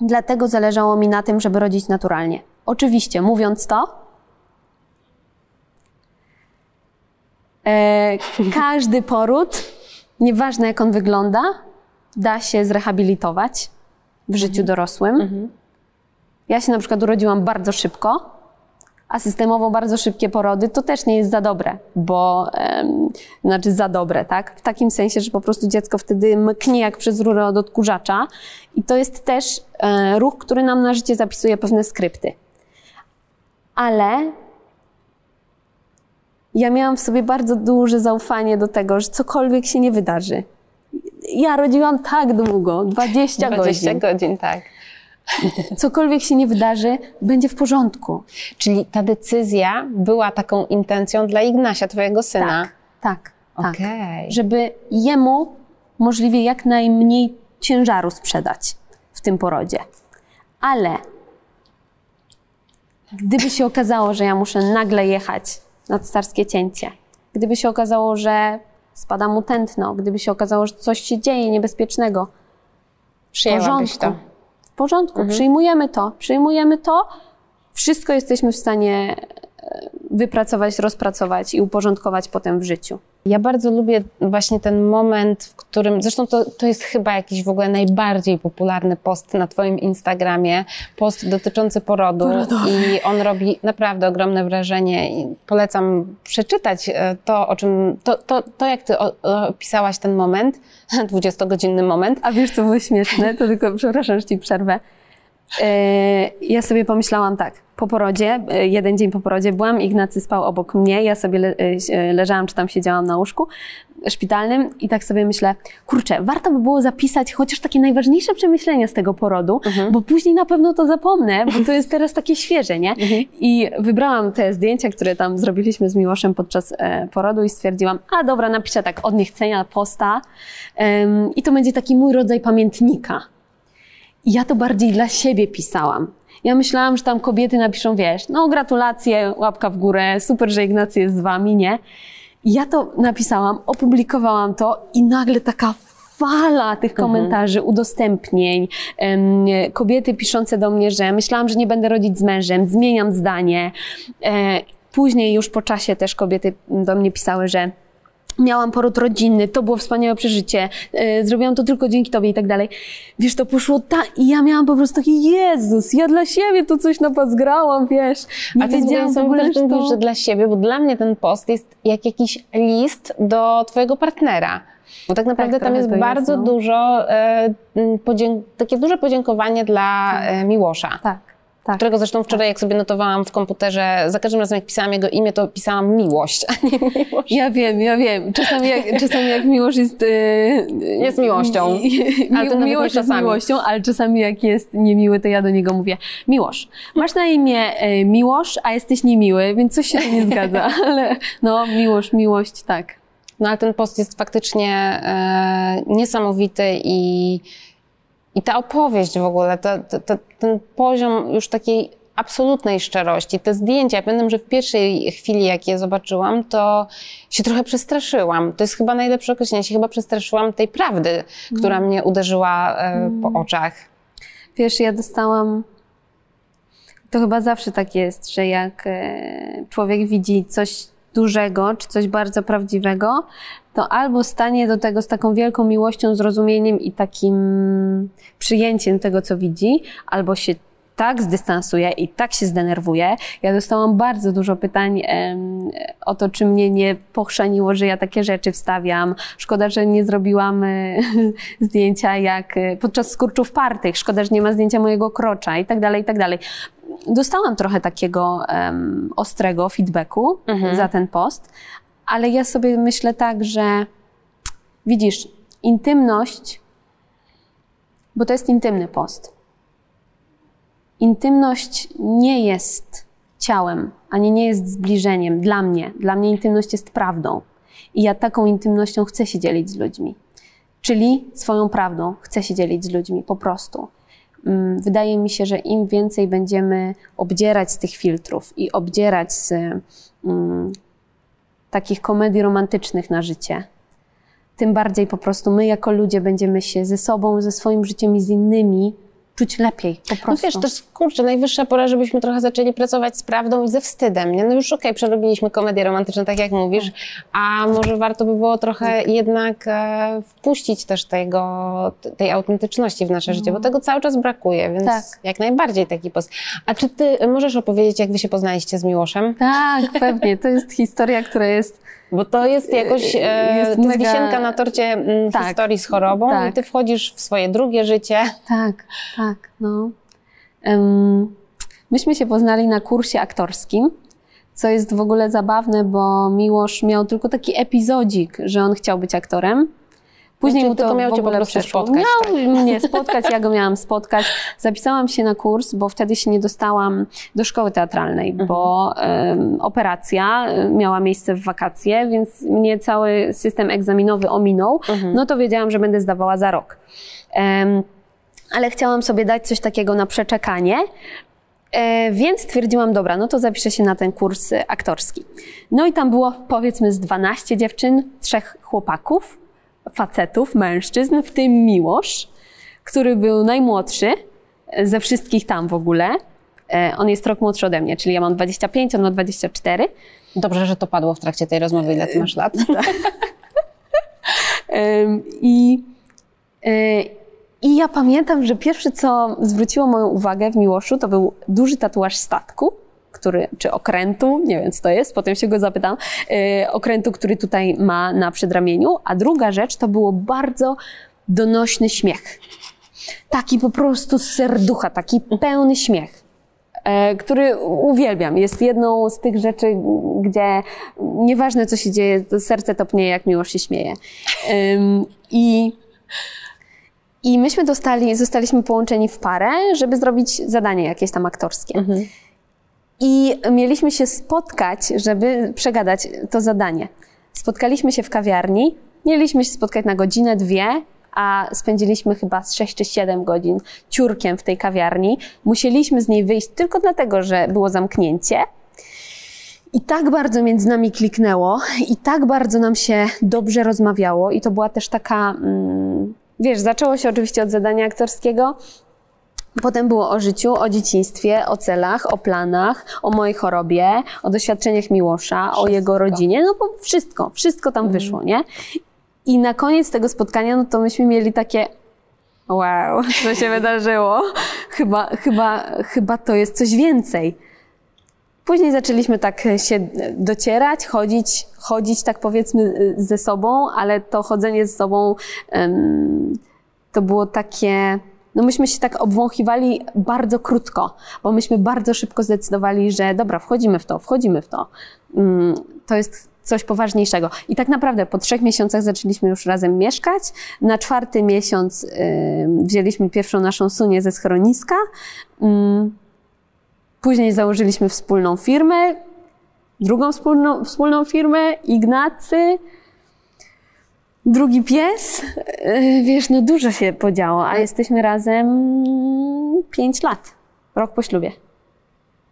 Dlatego zależało mi na tym, żeby rodzić naturalnie. Oczywiście, mówiąc to, e, [laughs] każdy poród, nieważne jak on wygląda, da się zrehabilitować w życiu mhm. dorosłym. Mhm. Ja się na przykład urodziłam bardzo szybko, A systemowo bardzo szybkie porody to też nie jest za dobre, bo em, znaczy za dobre, tak? W takim sensie, że po prostu dziecko wtedy mknie jak przez rurę od odkurzacza i to jest też e, ruch, który nam na życie zapisuje pewne skrypty. Ale ja miałam w sobie bardzo duże zaufanie do tego, że cokolwiek się nie wydarzy. Ja rodziłam tak długo, 20, 20 godzin. godzin, tak. Cokolwiek się nie wydarzy, będzie w porządku. Czyli ta decyzja była taką intencją dla Ignasia, twojego syna. Tak, tak, tak. Okej. Żeby jemu możliwie jak najmniej ciężaru sprzedać w tym porodzie. Ale gdyby się okazało, że ja muszę nagle jechać na carskie cięcie, gdyby się okazało, że spada mu tętno, gdyby się okazało, że coś się dzieje niebezpiecznego, Przyjęłabyś porządku. to. W porządku, przyjmujemy to, przyjmujemy to, wszystko jesteśmy w stanie e, wypracować, rozpracować i uporządkować potem w życiu. Ja bardzo lubię właśnie ten moment, w którym, zresztą to, to jest chyba jakiś w ogóle najbardziej popularny post na Twoim Instagramie, post dotyczący porodu Porodowy. i on robi naprawdę ogromne wrażenie i polecam przeczytać e, to, o czym, to, to, to jak Ty opisałaś ten moment, [laughs] 20-godzinny moment. A wiesz, co było śmieszne? To tylko, przepraszam, że ci przerwę. E, Ja sobie pomyślałam tak, po porodzie, e, jeden dzień po porodzie byłam, Ignacy spał obok mnie, ja sobie le, e, leżałam, czy tam siedziałam na łóżku szpitalnym i tak sobie myślę, kurczę, warto by było zapisać chociaż takie najważniejsze przemyślenia z tego porodu, bo później na pewno to zapomnę, bo to jest teraz takie świeże, nie? I wybrałam te zdjęcia, które tam zrobiliśmy z Miłoszem podczas e, porodu i stwierdziłam, a dobra, napiszę tak od niechcenia posta em, i to będzie taki mój rodzaj pamiętnika. Ja to bardziej dla siebie pisałam. Ja myślałam, że tam kobiety napiszą, wiesz, no gratulacje, łapka w górę, super, że Ignacy jest z wami, nie? Ja to napisałam, opublikowałam to i nagle taka fala tych komentarzy, udostępnień, em, kobiety piszące do mnie, że myślałam, że nie będę rodzić z mężem, zmieniam zdanie. E, później już po czasie też kobiety do mnie pisały, że Miałam poród rodzinny, to było wspaniałe przeżycie, e, zrobiłam to tylko dzięki Tobie i tak dalej. Wiesz, to poszło tak i ja miałam po prostu taki, Jezus, ja dla siebie tu coś napazgrałam, wiesz. Nie A to jest wiedziałam w ogóle, że ty mówisz, że to... dla siebie, bo dla mnie ten post jest jak jakiś list do twojego partnera. Bo tak naprawdę tam trochę jest to jest, bardzo no. dużo, e, takie duże podziękowanie dla e, Miłosza. Tak, tak. Którego zresztą wczoraj, jak sobie notowałam w komputerze, za każdym razem, jak pisałam jego imię, to pisałam miłość, a nie miłość. Ja wiem, ja wiem. Czasami jak, [laughs] czasami jak miłość jest... E, Jest miłością. Mi, Ale to nawet nie miłość jest miłością, ale czasami jak jest niemiły, to ja do niego mówię Miłosz, masz na imię Miłosz, a jesteś niemiły, więc coś się tu nie zgadza. [laughs] Ale no, miłość, miłość, tak. No ale ten post jest faktycznie e, niesamowity i, i ta opowieść w ogóle, to, to, to, ten poziom już takiej absolutnej szczerości, te zdjęcia, ja pamiętam, że w pierwszej chwili, jak je zobaczyłam, to się trochę przestraszyłam. To jest chyba najlepsze określenie, się chyba przestraszyłam tej prawdy, która mnie uderzyła e, po oczach. Wiesz, ja dostałam. To chyba zawsze tak jest, że jak e, człowiek widzi coś dużego, czy coś bardzo prawdziwego, to albo stanie do tego z taką wielką miłością, zrozumieniem i takim przyjęciem tego, co widzi, albo się tak zdystansuje i tak się zdenerwuje. Ja dostałam bardzo dużo pytań em, o to, czy mnie nie pochrzaniło, że ja takie rzeczy wstawiam. Szkoda, że nie zrobiłam e, [laughs] zdjęcia jak e, podczas skurczów partych. Szkoda, że nie ma zdjęcia mojego krocza i tak dalej, i tak dalej. Dostałam trochę takiego em, ostrego feedbacku za ten post, ale ja sobie myślę tak, że widzisz, intymność, bo to jest intymny post. Intymność nie jest ciałem, ani nie jest zbliżeniem dla mnie. Dla mnie intymność jest prawdą. I ja taką intymnością chcę się dzielić z ludźmi. Czyli swoją prawdą chcę się dzielić z ludźmi, po prostu. Mm, Wydaje mi się, że im więcej będziemy obdzierać z tych filtrów i obdzierać z mm, takich komedii romantycznych na życie, tym bardziej po prostu my jako ludzie będziemy się ze sobą, ze swoim życiem i z innymi czuć lepiej, po No prostu. wiesz, to jest, kurczę, najwyższa pora, żebyśmy trochę zaczęli pracować z prawdą i ze wstydem, nie? No już okej, przerobiliśmy komedię romantyczną, tak jak mówisz, a może warto by było trochę jednak e, wpuścić też tego, tej autentyczności w nasze życie, bo tego cały czas brakuje, więc Tak. jak najbardziej taki post. A czy ty możesz opowiedzieć, jak wy się poznaliście z Miłoszem? Tak, pewnie. To jest historia, która jest Bo to jest jakoś, e, Jest to mega- wisienka na torcie mm, Tak. historii z chorobą Tak. i ty wchodzisz w swoje drugie życie. Tak, tak, no. Em, myśmy się poznali na kursie aktorskim, co jest w ogóle zabawne, bo Miłosz miał tylko taki epizodzik, że on chciał być aktorem. Później Znaczy, mu to tylko miał w cię ogóle prostu przeszło. spotkać, tak. Miał mnie spotkać, ja go miałam spotkać. Zapisałam się na kurs, bo wtedy się nie dostałam do szkoły teatralnej, Mhm. bo em, operacja e, miała miejsce w wakacje, więc mnie cały system egzaminowy ominął. Mhm. No to wiedziałam, że będę zdawała za rok. Em, ale chciałam sobie dać coś takiego na przeczekanie, e, więc stwierdziłam, dobra, no to zapiszę się na ten kurs aktorski. No i tam było powiedzmy z 12 dziewczyn, trzech chłopaków, facetów, mężczyzn, w tym Miłosz, który był najmłodszy e, ze wszystkich tam w ogóle. E, On jest rok młodszy ode mnie, czyli ja mam 25, on ma 24. Dobrze, że to padło w trakcie tej rozmowy, ile ty masz lat. [laughs] Em, I, e, I ja pamiętam, że pierwsze, co zwróciło moją uwagę w Miłoszu, to był duży tatuaż statku, który, czy okrętu, nie wiem co to jest, potem się go zapytam, e, okrętu, który tutaj ma na przedramieniu, a druga rzecz to było bardzo donośny śmiech. Taki po prostu z serducha, taki pełny śmiech e, który uwielbiam. Jest jedną z tych rzeczy, gdzie nieważne co się dzieje, to serce topnieje, jak miło się śmieje. I, I myśmy dostali, zostaliśmy połączeni w parę, żeby zrobić zadanie jakieś tam aktorskie. I mieliśmy się spotkać, żeby przegadać to zadanie. Spotkaliśmy się w kawiarni, mieliśmy się spotkać na godzinę, dwie, a spędziliśmy chyba z 6 czy 7 godzin ciurkiem w tej kawiarni. Musieliśmy z niej wyjść tylko dlatego, że było zamknięcie. I tak bardzo między nami kliknęło, i tak bardzo nam się dobrze rozmawiało, i to była też taka, mm, wiesz, zaczęło się oczywiście od zadania aktorskiego, Potem było o życiu, o dzieciństwie, o celach, o planach, o mojej chorobie, o doświadczeniach Miłosza, o jego rodzinie, no bo wszystko, wszystko tam wyszło, nie? I na koniec tego spotkania, no to myśmy mieli takie wow, [laughs] co się wydarzyło? Chyba, chyba, chyba to jest coś więcej. Później zaczęliśmy tak się docierać, chodzić, chodzić tak powiedzmy ze sobą, ale to chodzenie ze sobą em, to było takie, no myśmy się tak obwąchiwali bardzo krótko, bo myśmy bardzo szybko zdecydowali, że dobra, wchodzimy w to, wchodzimy w to. Mm, To jest coś poważniejszego. I tak naprawdę po trzech miesiącach zaczęliśmy już razem mieszkać. Na czwarty miesiąc wzięliśmy pierwszą naszą sunię ze schroniska. Ym, Później założyliśmy wspólną firmę, drugą wspólną, wspólną firmę, Ignacy, drugi pies. Yy, Wiesz, no dużo się podziało, a jesteśmy razem pięć lat, rok po ślubie.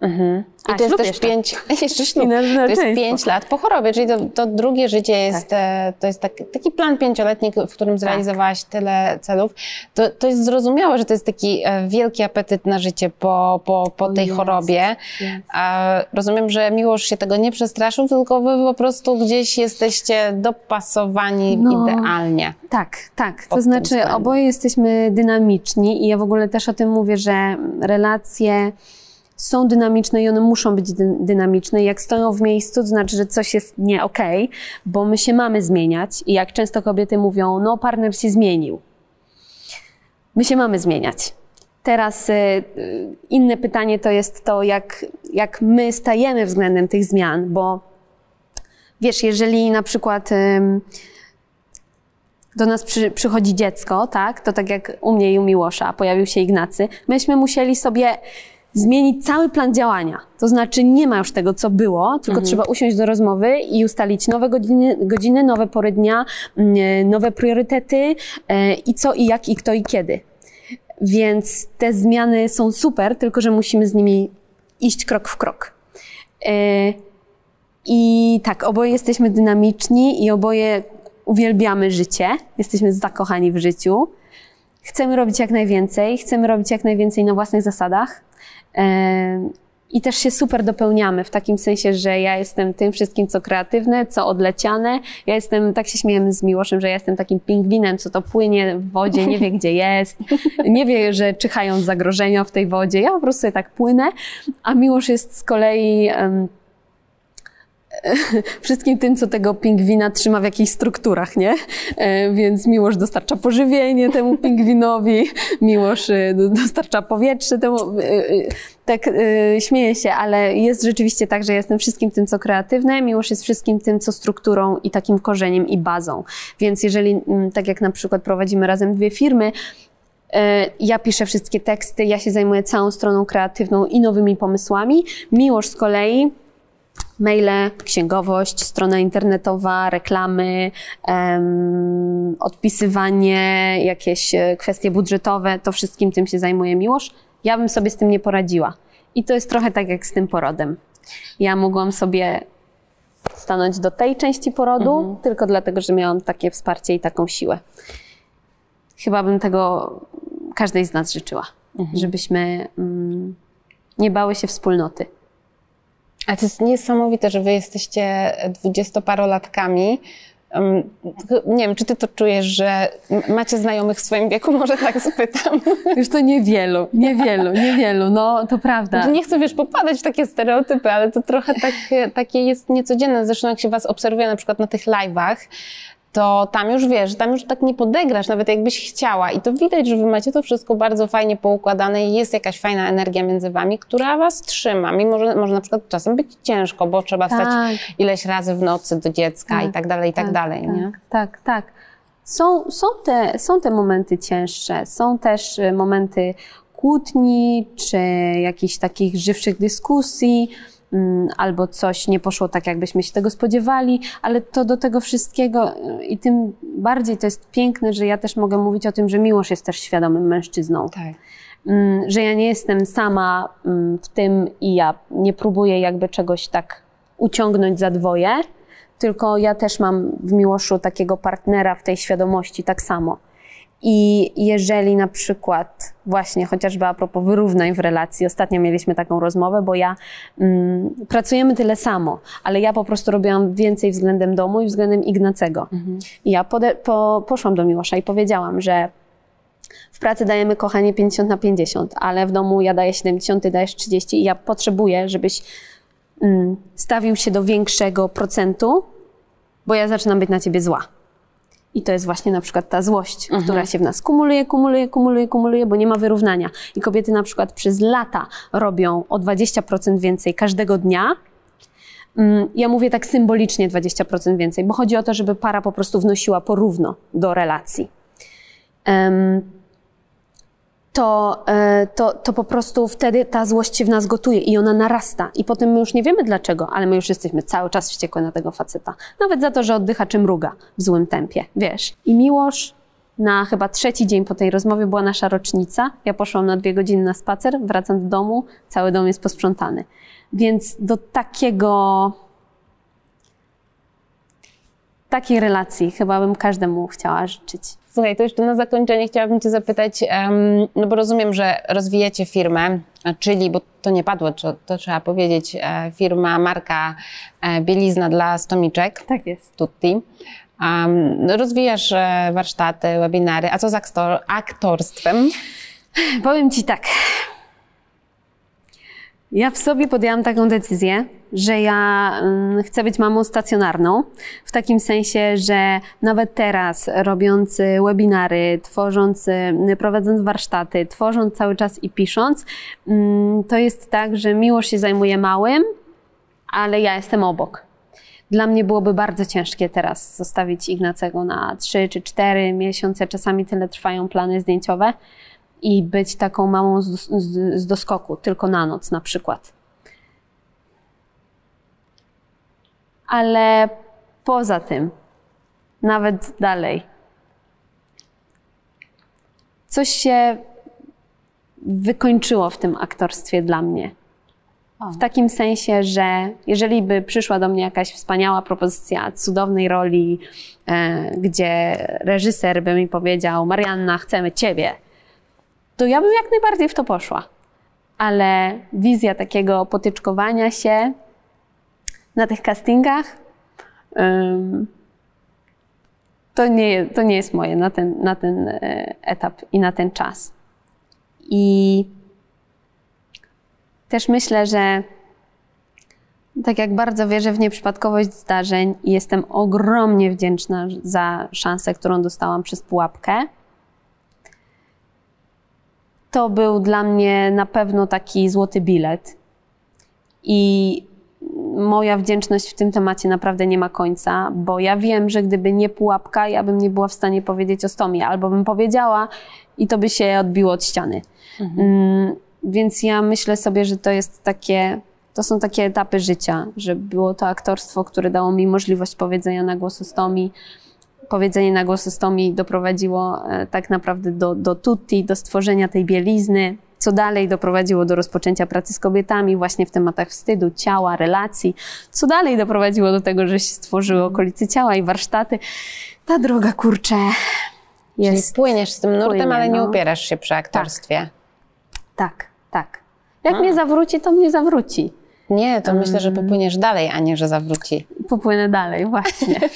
Mhm. I A, to jest też pięć, [laughs] jeszcze ślub. To jest pięć lat po chorobie, czyli to, to drugie życie jest, Tak. e, to jest taki, taki plan pięcioletni, w którym zrealizowałaś tyle celów. To, to jest zrozumiałe, że to jest taki e, wielki apetyt na życie po, po, po tej jest, chorobie. jest. Rozumiem, że Miłosz się tego nie przestraszył, tylko wy po prostu gdzieś jesteście dopasowani No. idealnie. Tak, tak. To znaczy, oboje jesteśmy dynamiczni i ja w ogóle też o tym mówię, że relacje są dynamiczne i one muszą być dy- dynamiczne. Jak stoją w miejscu, to znaczy, że coś jest nie okej, bo my się mamy zmieniać i jak często kobiety mówią, no partner się zmienił. My się mamy zmieniać. Teraz y, y, inne pytanie to jest to, jak, jak my stajemy względem tych zmian, bo wiesz, jeżeli na przykład ym, do nas przy, przychodzi dziecko, tak, to tak jak u mnie i u Miłosza pojawił się Ignacy, myśmy musieli sobie zmienić cały plan działania. To znaczy nie ma już tego, co było, tylko trzeba usiąść do rozmowy i ustalić nowe godziny, godziny nowe pory dnia, mm, nowe priorytety e, i co, i jak, i kto, i kiedy. Więc te zmiany są super, tylko że musimy z nimi iść krok w krok. E, I tak, oboje jesteśmy dynamiczni i oboje uwielbiamy życie. Jesteśmy zakochani w życiu. chcemy robić jak najwięcej, chcemy robić jak najwięcej na własnych zasadach. I też się super dopełniamy w takim sensie, że ja jestem tym wszystkim, co kreatywne, co odleciane. Ja jestem, tak się śmiejemy z Miłoszem, że ja jestem takim pingwinem, co to płynie w wodzie, nie wie gdzie jest, nie wie, że czyhają zagrożenia w tej wodzie. Ja po prostu tak płynę, a Miłosz jest z kolei um, [laughs] wszystkim tym, co tego pingwina trzyma w jakichś strukturach, nie? E, więc Miłosz dostarcza pożywienie temu [laughs] pingwinowi, Miłosz e, dostarcza powietrze temu. E, tak śmieję się, ale jest rzeczywiście tak, że jestem wszystkim tym, co kreatywne, Miłosz jest wszystkim tym, co strukturą i takim korzeniem i bazą. Więc jeżeli, mm, tak jak na przykład prowadzimy razem dwie firmy, ja piszę wszystkie teksty, ja się zajmuję całą stroną kreatywną i nowymi pomysłami. Miłosz z kolei maile, księgowość, strona internetowa, reklamy, um, odpisywanie, jakieś e, kwestie budżetowe, to wszystkim tym się zajmuje Miłosz. Ja bym sobie z tym nie poradziła. I to jest trochę tak jak z tym porodem. Ja mogłam sobie stanąć do tej części porodu, mhm. tylko dlatego, że miałam takie wsparcie i taką siłę. Chyba bym tego każdej z nas życzyła, mhm. żebyśmy mm, nie bały się wspólnoty. A to jest niesamowite, że wy jesteście dwudziestoparolatkami. Nie wiem, czy ty to czujesz, że macie znajomych w swoim wieku? [laughs] Może tak spytam. Już to niewielu, niewielu, niewielu, no to prawda. Nie chcę, wiesz, popadać w takie stereotypy, ale to trochę tak, takie jest niecodzienne. Zresztą jak się was obserwuje na przykład na tych live'ach, to tam już wiesz, tam już tak nie podegrasz, nawet jakbyś chciała. I to widać, że wy macie to wszystko bardzo fajnie poukładane i jest jakaś fajna energia między wami, która was trzyma. Mimo, że może na przykład czasem być ciężko, bo trzeba tak. stać ileś razy w nocy do dziecka tak, i tak dalej, i tak, tak dalej, tak, nie? Tak, tak. Są, są, te, są te momenty cięższe, są też y, momenty kłótni, czy jakichś takich żywszych dyskusji, albo coś nie poszło tak, jakbyśmy się tego spodziewali, ale to do tego wszystkiego y, i tym bardziej to jest piękne, że ja też mogę mówić o tym, że Miłosz jest też świadomym mężczyzną. Tak. Mm, że ja nie jestem sama mm, w tym i ja nie próbuję jakby czegoś tak uciągnąć za dwoje, tylko ja też mam w Miłoszu takiego partnera w tej świadomości tak samo. I jeżeli na przykład, właśnie chociażby a propos wyrównań w relacji, ostatnio mieliśmy taką rozmowę, bo ja mm, pracujemy tyle samo, ale ja po prostu robiłam więcej względem domu i względem Ignacego. Mhm. I ja pode, po, poszłam do Miłosza i powiedziałam, że w pracy dajemy kochanie 50 na 50, ale w domu ja daję 70, ty dajesz 30 i ja potrzebuję, żebyś mm, stawił się do większego procentu, bo ja zaczynam być na ciebie zła. I to jest właśnie na przykład ta złość, mhm. która się w nas kumuluje, kumuluje, kumuluje, kumuluje, bo nie ma wyrównania. I kobiety na przykład przez lata robią o 20% więcej każdego dnia. Mm, ja mówię tak symbolicznie 20% więcej, bo chodzi o to, żeby para po prostu wnosiła porówno do relacji. Um, to, e, to, to po prostu wtedy ta złość się w nas gotuje i ona narasta. I potem my już nie wiemy dlaczego, ale my już jesteśmy cały czas wściekłe na tego faceta. Nawet za to, że oddycha czy mruga w złym tempie, wiesz. I Miłosz na chyba trzeci dzień po tej rozmowie była nasza rocznica. Ja poszłam na dwie godziny na spacer, wracam do domu, cały dom jest posprzątany. Więc do takiego takiej relacji chyba bym każdemu chciała życzyć. Słuchaj, to jeszcze na zakończenie chciałabym Cię zapytać, no bo rozumiem, że rozwijacie firmę, czyli, bo to nie padło, to trzeba powiedzieć, e, firma, marka e, bielizna dla stomiczek. Tak jest. Tutti. Rozwijasz e, warsztaty, webinary, a co z aktor aktorstwem? Powiem Ci tak. Ja w sobie podjęłam taką decyzję, że ja mm, chcę być mamą stacjonarną, w takim sensie, że nawet teraz robiąc webinary, tworząc, prowadząc warsztaty, tworząc cały czas i pisząc, mm, to jest tak, że miłość się zajmuje małym, ale ja jestem obok. Dla mnie byłoby bardzo ciężkie teraz zostawić Ignacego na 3 czy 4 miesiące, czasami tyle trwają plany zdjęciowe i być taką mamą z, z, z doskoku, tylko na noc na przykład. Ale poza tym, nawet dalej, coś się wykończyło w tym aktorstwie dla mnie. W takim sensie, że jeżeli by przyszła do mnie jakaś wspaniała propozycja cudownej roli, e, gdzie reżyser by mi powiedział: Marianna, chcemy ciebie, to ja bym jak najbardziej w to poszła. Ale wizja takiego potyczkowania się na tych castingach ym, to, nie, to nie jest moje na ten, na ten e, etap i na ten czas. I też myślę, że tak jak bardzo wierzę w nieprzypadkowość zdarzeń i jestem ogromnie wdzięczna za szansę, którą dostałam przez pułapkę, to był dla mnie na pewno taki złoty bilet. I moja wdzięczność w tym temacie naprawdę nie ma końca, bo ja wiem, że gdyby nie pułapka, ja bym nie była w stanie powiedzieć o stomie, albo bym powiedziała i to by się odbiło od ściany. Mhm. Mm, więc ja myślę sobie, że to jest takie, to są takie etapy życia, że było to aktorstwo, które dało mi możliwość powiedzenia na głos o stomii. Powiedzenie na głos o stomii doprowadziło e, tak naprawdę do, do tutti, do stworzenia tej bielizny, co dalej doprowadziło do rozpoczęcia pracy z kobietami właśnie w tematach wstydu, ciała, relacji, co dalej doprowadziło do tego, że się stworzyły okolice ciała i warsztaty. Ta droga, kurczę, jest... Czyli płyniesz z tym nurtem, płynie, ale nie no. upierasz się przy aktorstwie. Tak, tak. tak. Jak A. mnie zawróci, to mnie zawróci. Nie, to um, myślę, że popłyniesz dalej, a nie, że zawróci. Popłynę dalej, właśnie. [laughs]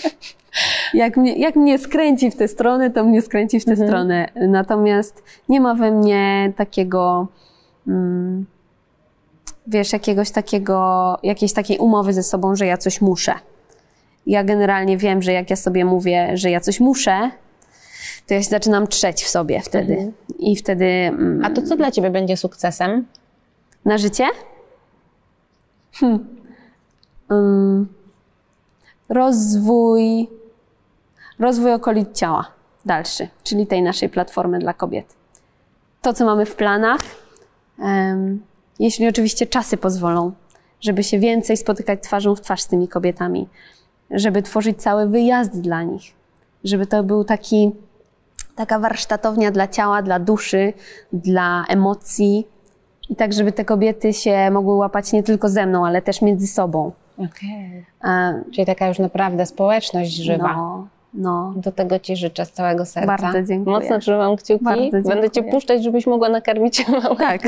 jak, mnie, jak mnie skręci w tę stronę, to mnie skręci w tę mhm. stronę. Natomiast nie ma we mnie takiego, mm, wiesz, jakiegoś takiego, jakiejś takiej umowy ze sobą, że ja coś muszę. Ja generalnie wiem, że jak ja sobie mówię, że ja coś muszę, to ja się zaczynam trzeć w sobie wtedy. Mhm. I wtedy. Mm, A to co dla ciebie będzie sukcesem? Na życie? Hmm. Um, rozwój, rozwój okolic ciała dalszy, czyli tej naszej platformy dla kobiet. To, co mamy w planach, jeśli oczywiście czasy pozwolą, żeby się więcej spotykać twarzą w twarz z tymi kobietami, żeby tworzyć cały wyjazd dla nich, żeby to był taki taka warsztatownia dla ciała, dla duszy, dla emocji. I tak, żeby te kobiety się mogły łapać nie tylko ze mną, ale też między sobą. Okay. Czyli taka już naprawdę społeczność żywa. No, no. Do tego Ci życzę z całego serca. Bardzo dziękuję. Mocno trzymam kciuki. Będę Cię puszczać, żebyś mogła nakarmić małego. Tak,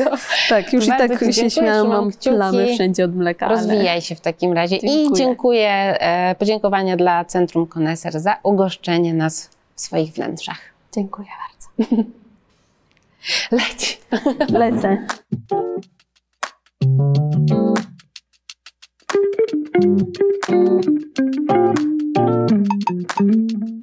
tak. Już Bardzo i tak się śmiałam, mam kciuki. plamy wszędzie od mleka. Rozwijaj ale... się w takim razie. Dziękuję. I dziękuję, e, podziękowania dla Centrum Koneser za ugoszczenie nas w swoich wnętrzach. Dziękuję bardzo. [laughs] Leć. Lecę. Thank you. Thank you.